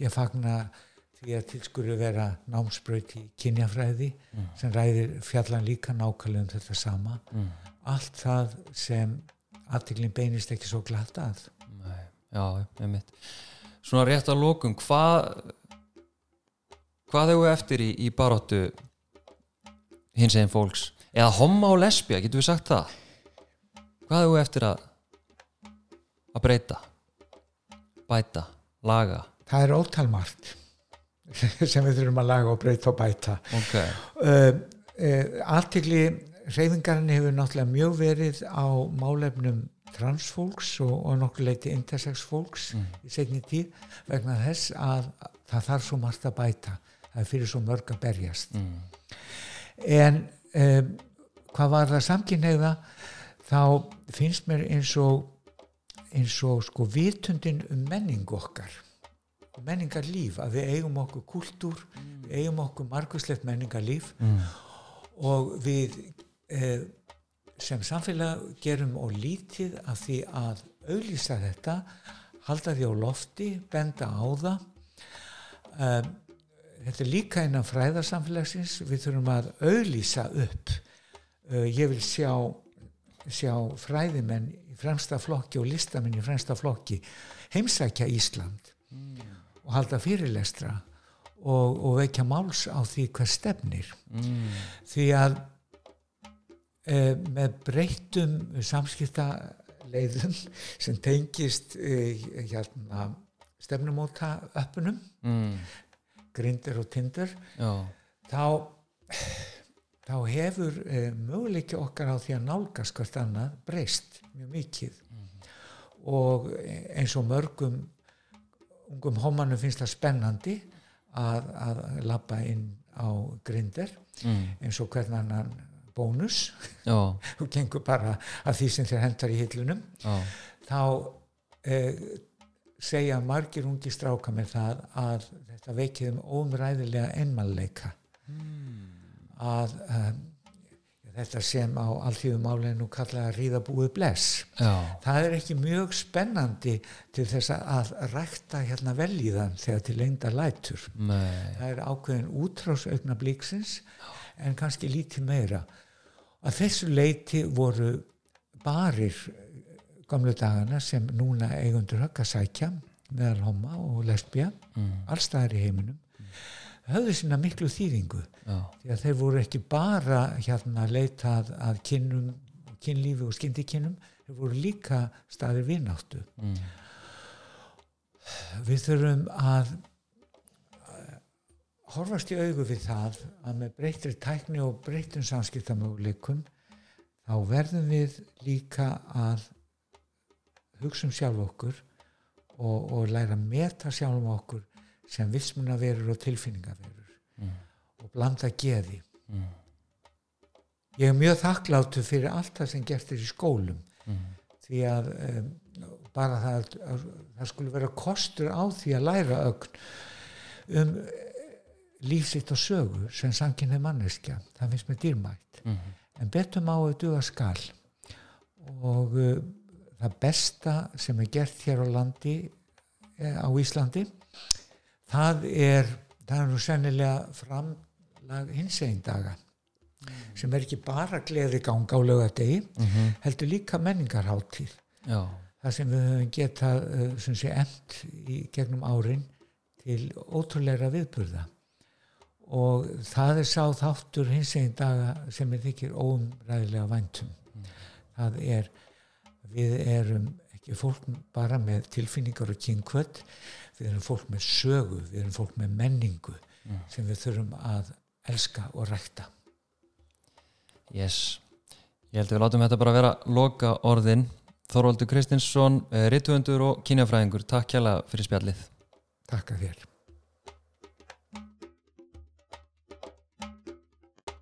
ég fagna því að til skulu vera námsbraut í kynjafræði sem ræðir fjallan líka nákvæmlega um þetta sama mm. allt það sem aðtiklinn beinist ekki svo glatt að. Nei, já, einmitt. Svona rétt að lókum, hvað hvað hefur eftir í, í baróttu hins eginn fólks? Eða homma og lesbía, getur við sagt það? Hvað hefur eftir að að breyta bæta, laga? Það er ótalmart sem við þurfum að laga og breyta og bæta. Ok, uh, uh, aðtikli reyfingarinn hefur náttúrulega mjög verið á málefnum transfólks og, og nokkur leiti intersex fólks í segni tíð vegna þess að það þarf svo margt að bæta það er fyrir svo mörg að berjast mm. en um, hvað var það samkynheiða þá finnst mér eins og eins og sko vitundin um menning okkar menningarlíf, að við eigum okkur kultúr, við eigum okkur marguslegt menningarlíf Mm. og við sem samfélag gerum og lítið af því að auðlýsa þetta halda því á lofti, benda á það. Um, þetta er líka innan fræðarsamfélagsins við þurfum að auðlýsa upp. Uh, ég vil sjá sjá fræðimenn í fremsta flokki og listamenn í fremsta flokki heimsækja Ísland og halda fyrirlestra og, og vekja máls á því hvað stefnir. Mm. því að e, með breyttum samskipta leiðum sem tengist e, hérna stefnumóta öppunum, Mm. grindir og tindur þá þá hefur e, möguleiki okkar á því að nálgast hvert annað breyst mjög mikið og eins og mörgum ungum homanum finnst það spennandi að, að labba inn á grindir mm. eins og hvern annan bónus. Þú gengur bara að því sem þér hendar í hillunum. Já. þá eh, segja margir ungi stráka með það að þetta veikið um óumræðilega einmannleika. Að um, þetta sem á alltíðum áleginu kalla að ríða búið bless. Já. það er ekki mjög spennandi til þess að rækta hérna velíðan þegar til lengda lætur. Nei. það er ákveðin útrás augna blíksins en kannski lítið meira að þessu leiti voru barir gamlu dagana sem núna eigundur högg að sækja meðal homma og lesbía Mm. allstaðar í heiminum höfðu sína miklu þýðingu já, því að þeir voru ekki bara hérna að leita að, kynum, kynlífi og skyndikinnum þeir voru líka staðir vinnáttu mm. við þurfum að horfast í augu við það að með breytri tækni og breytum samskiptamöguleikum þá verðum við líka að hugsa um sjálf okkur og, og læra að meta sjálf um okkur sem vissmuna verur og tilfinninga verur Mm. og blanda geði Mm. ég er mjög þakkláttu fyrir allt það sem gert er í skólum Mm. því að um, bara það að það skulle vera kostur á því að læra ögn um eh, líf sitt og sögu sem samkynni manneskja, það finnst mér dýrmætt. Mm. en betum á að duga skal. Og uh, það besta sem er gert hér á landi eh, á Íslandi það er það er nú sennilega framlag hinsegin daga sem er ekki bara gleði ganga á lögadegi Mm heldur líka menningarháttíð það sem við höfum getað uh, sem sé emt í gegnum árin til ótrúleira viðburða og það er sá þáttur hins eginn daga sem er þykir óumræðilega væntum það er við erum ekki fólk bara með tilfinningar og kynkvöld við erum fólk með sögu við erum fólk með menningu sem við þurfum að elska og rækta. Yes. Ég held að við látum þetta bara vera loka orðin Þorvaldur Kristinsson, rituöndur og kynjafræðingur. Takk hjá fyrir spjallið. Takk að þér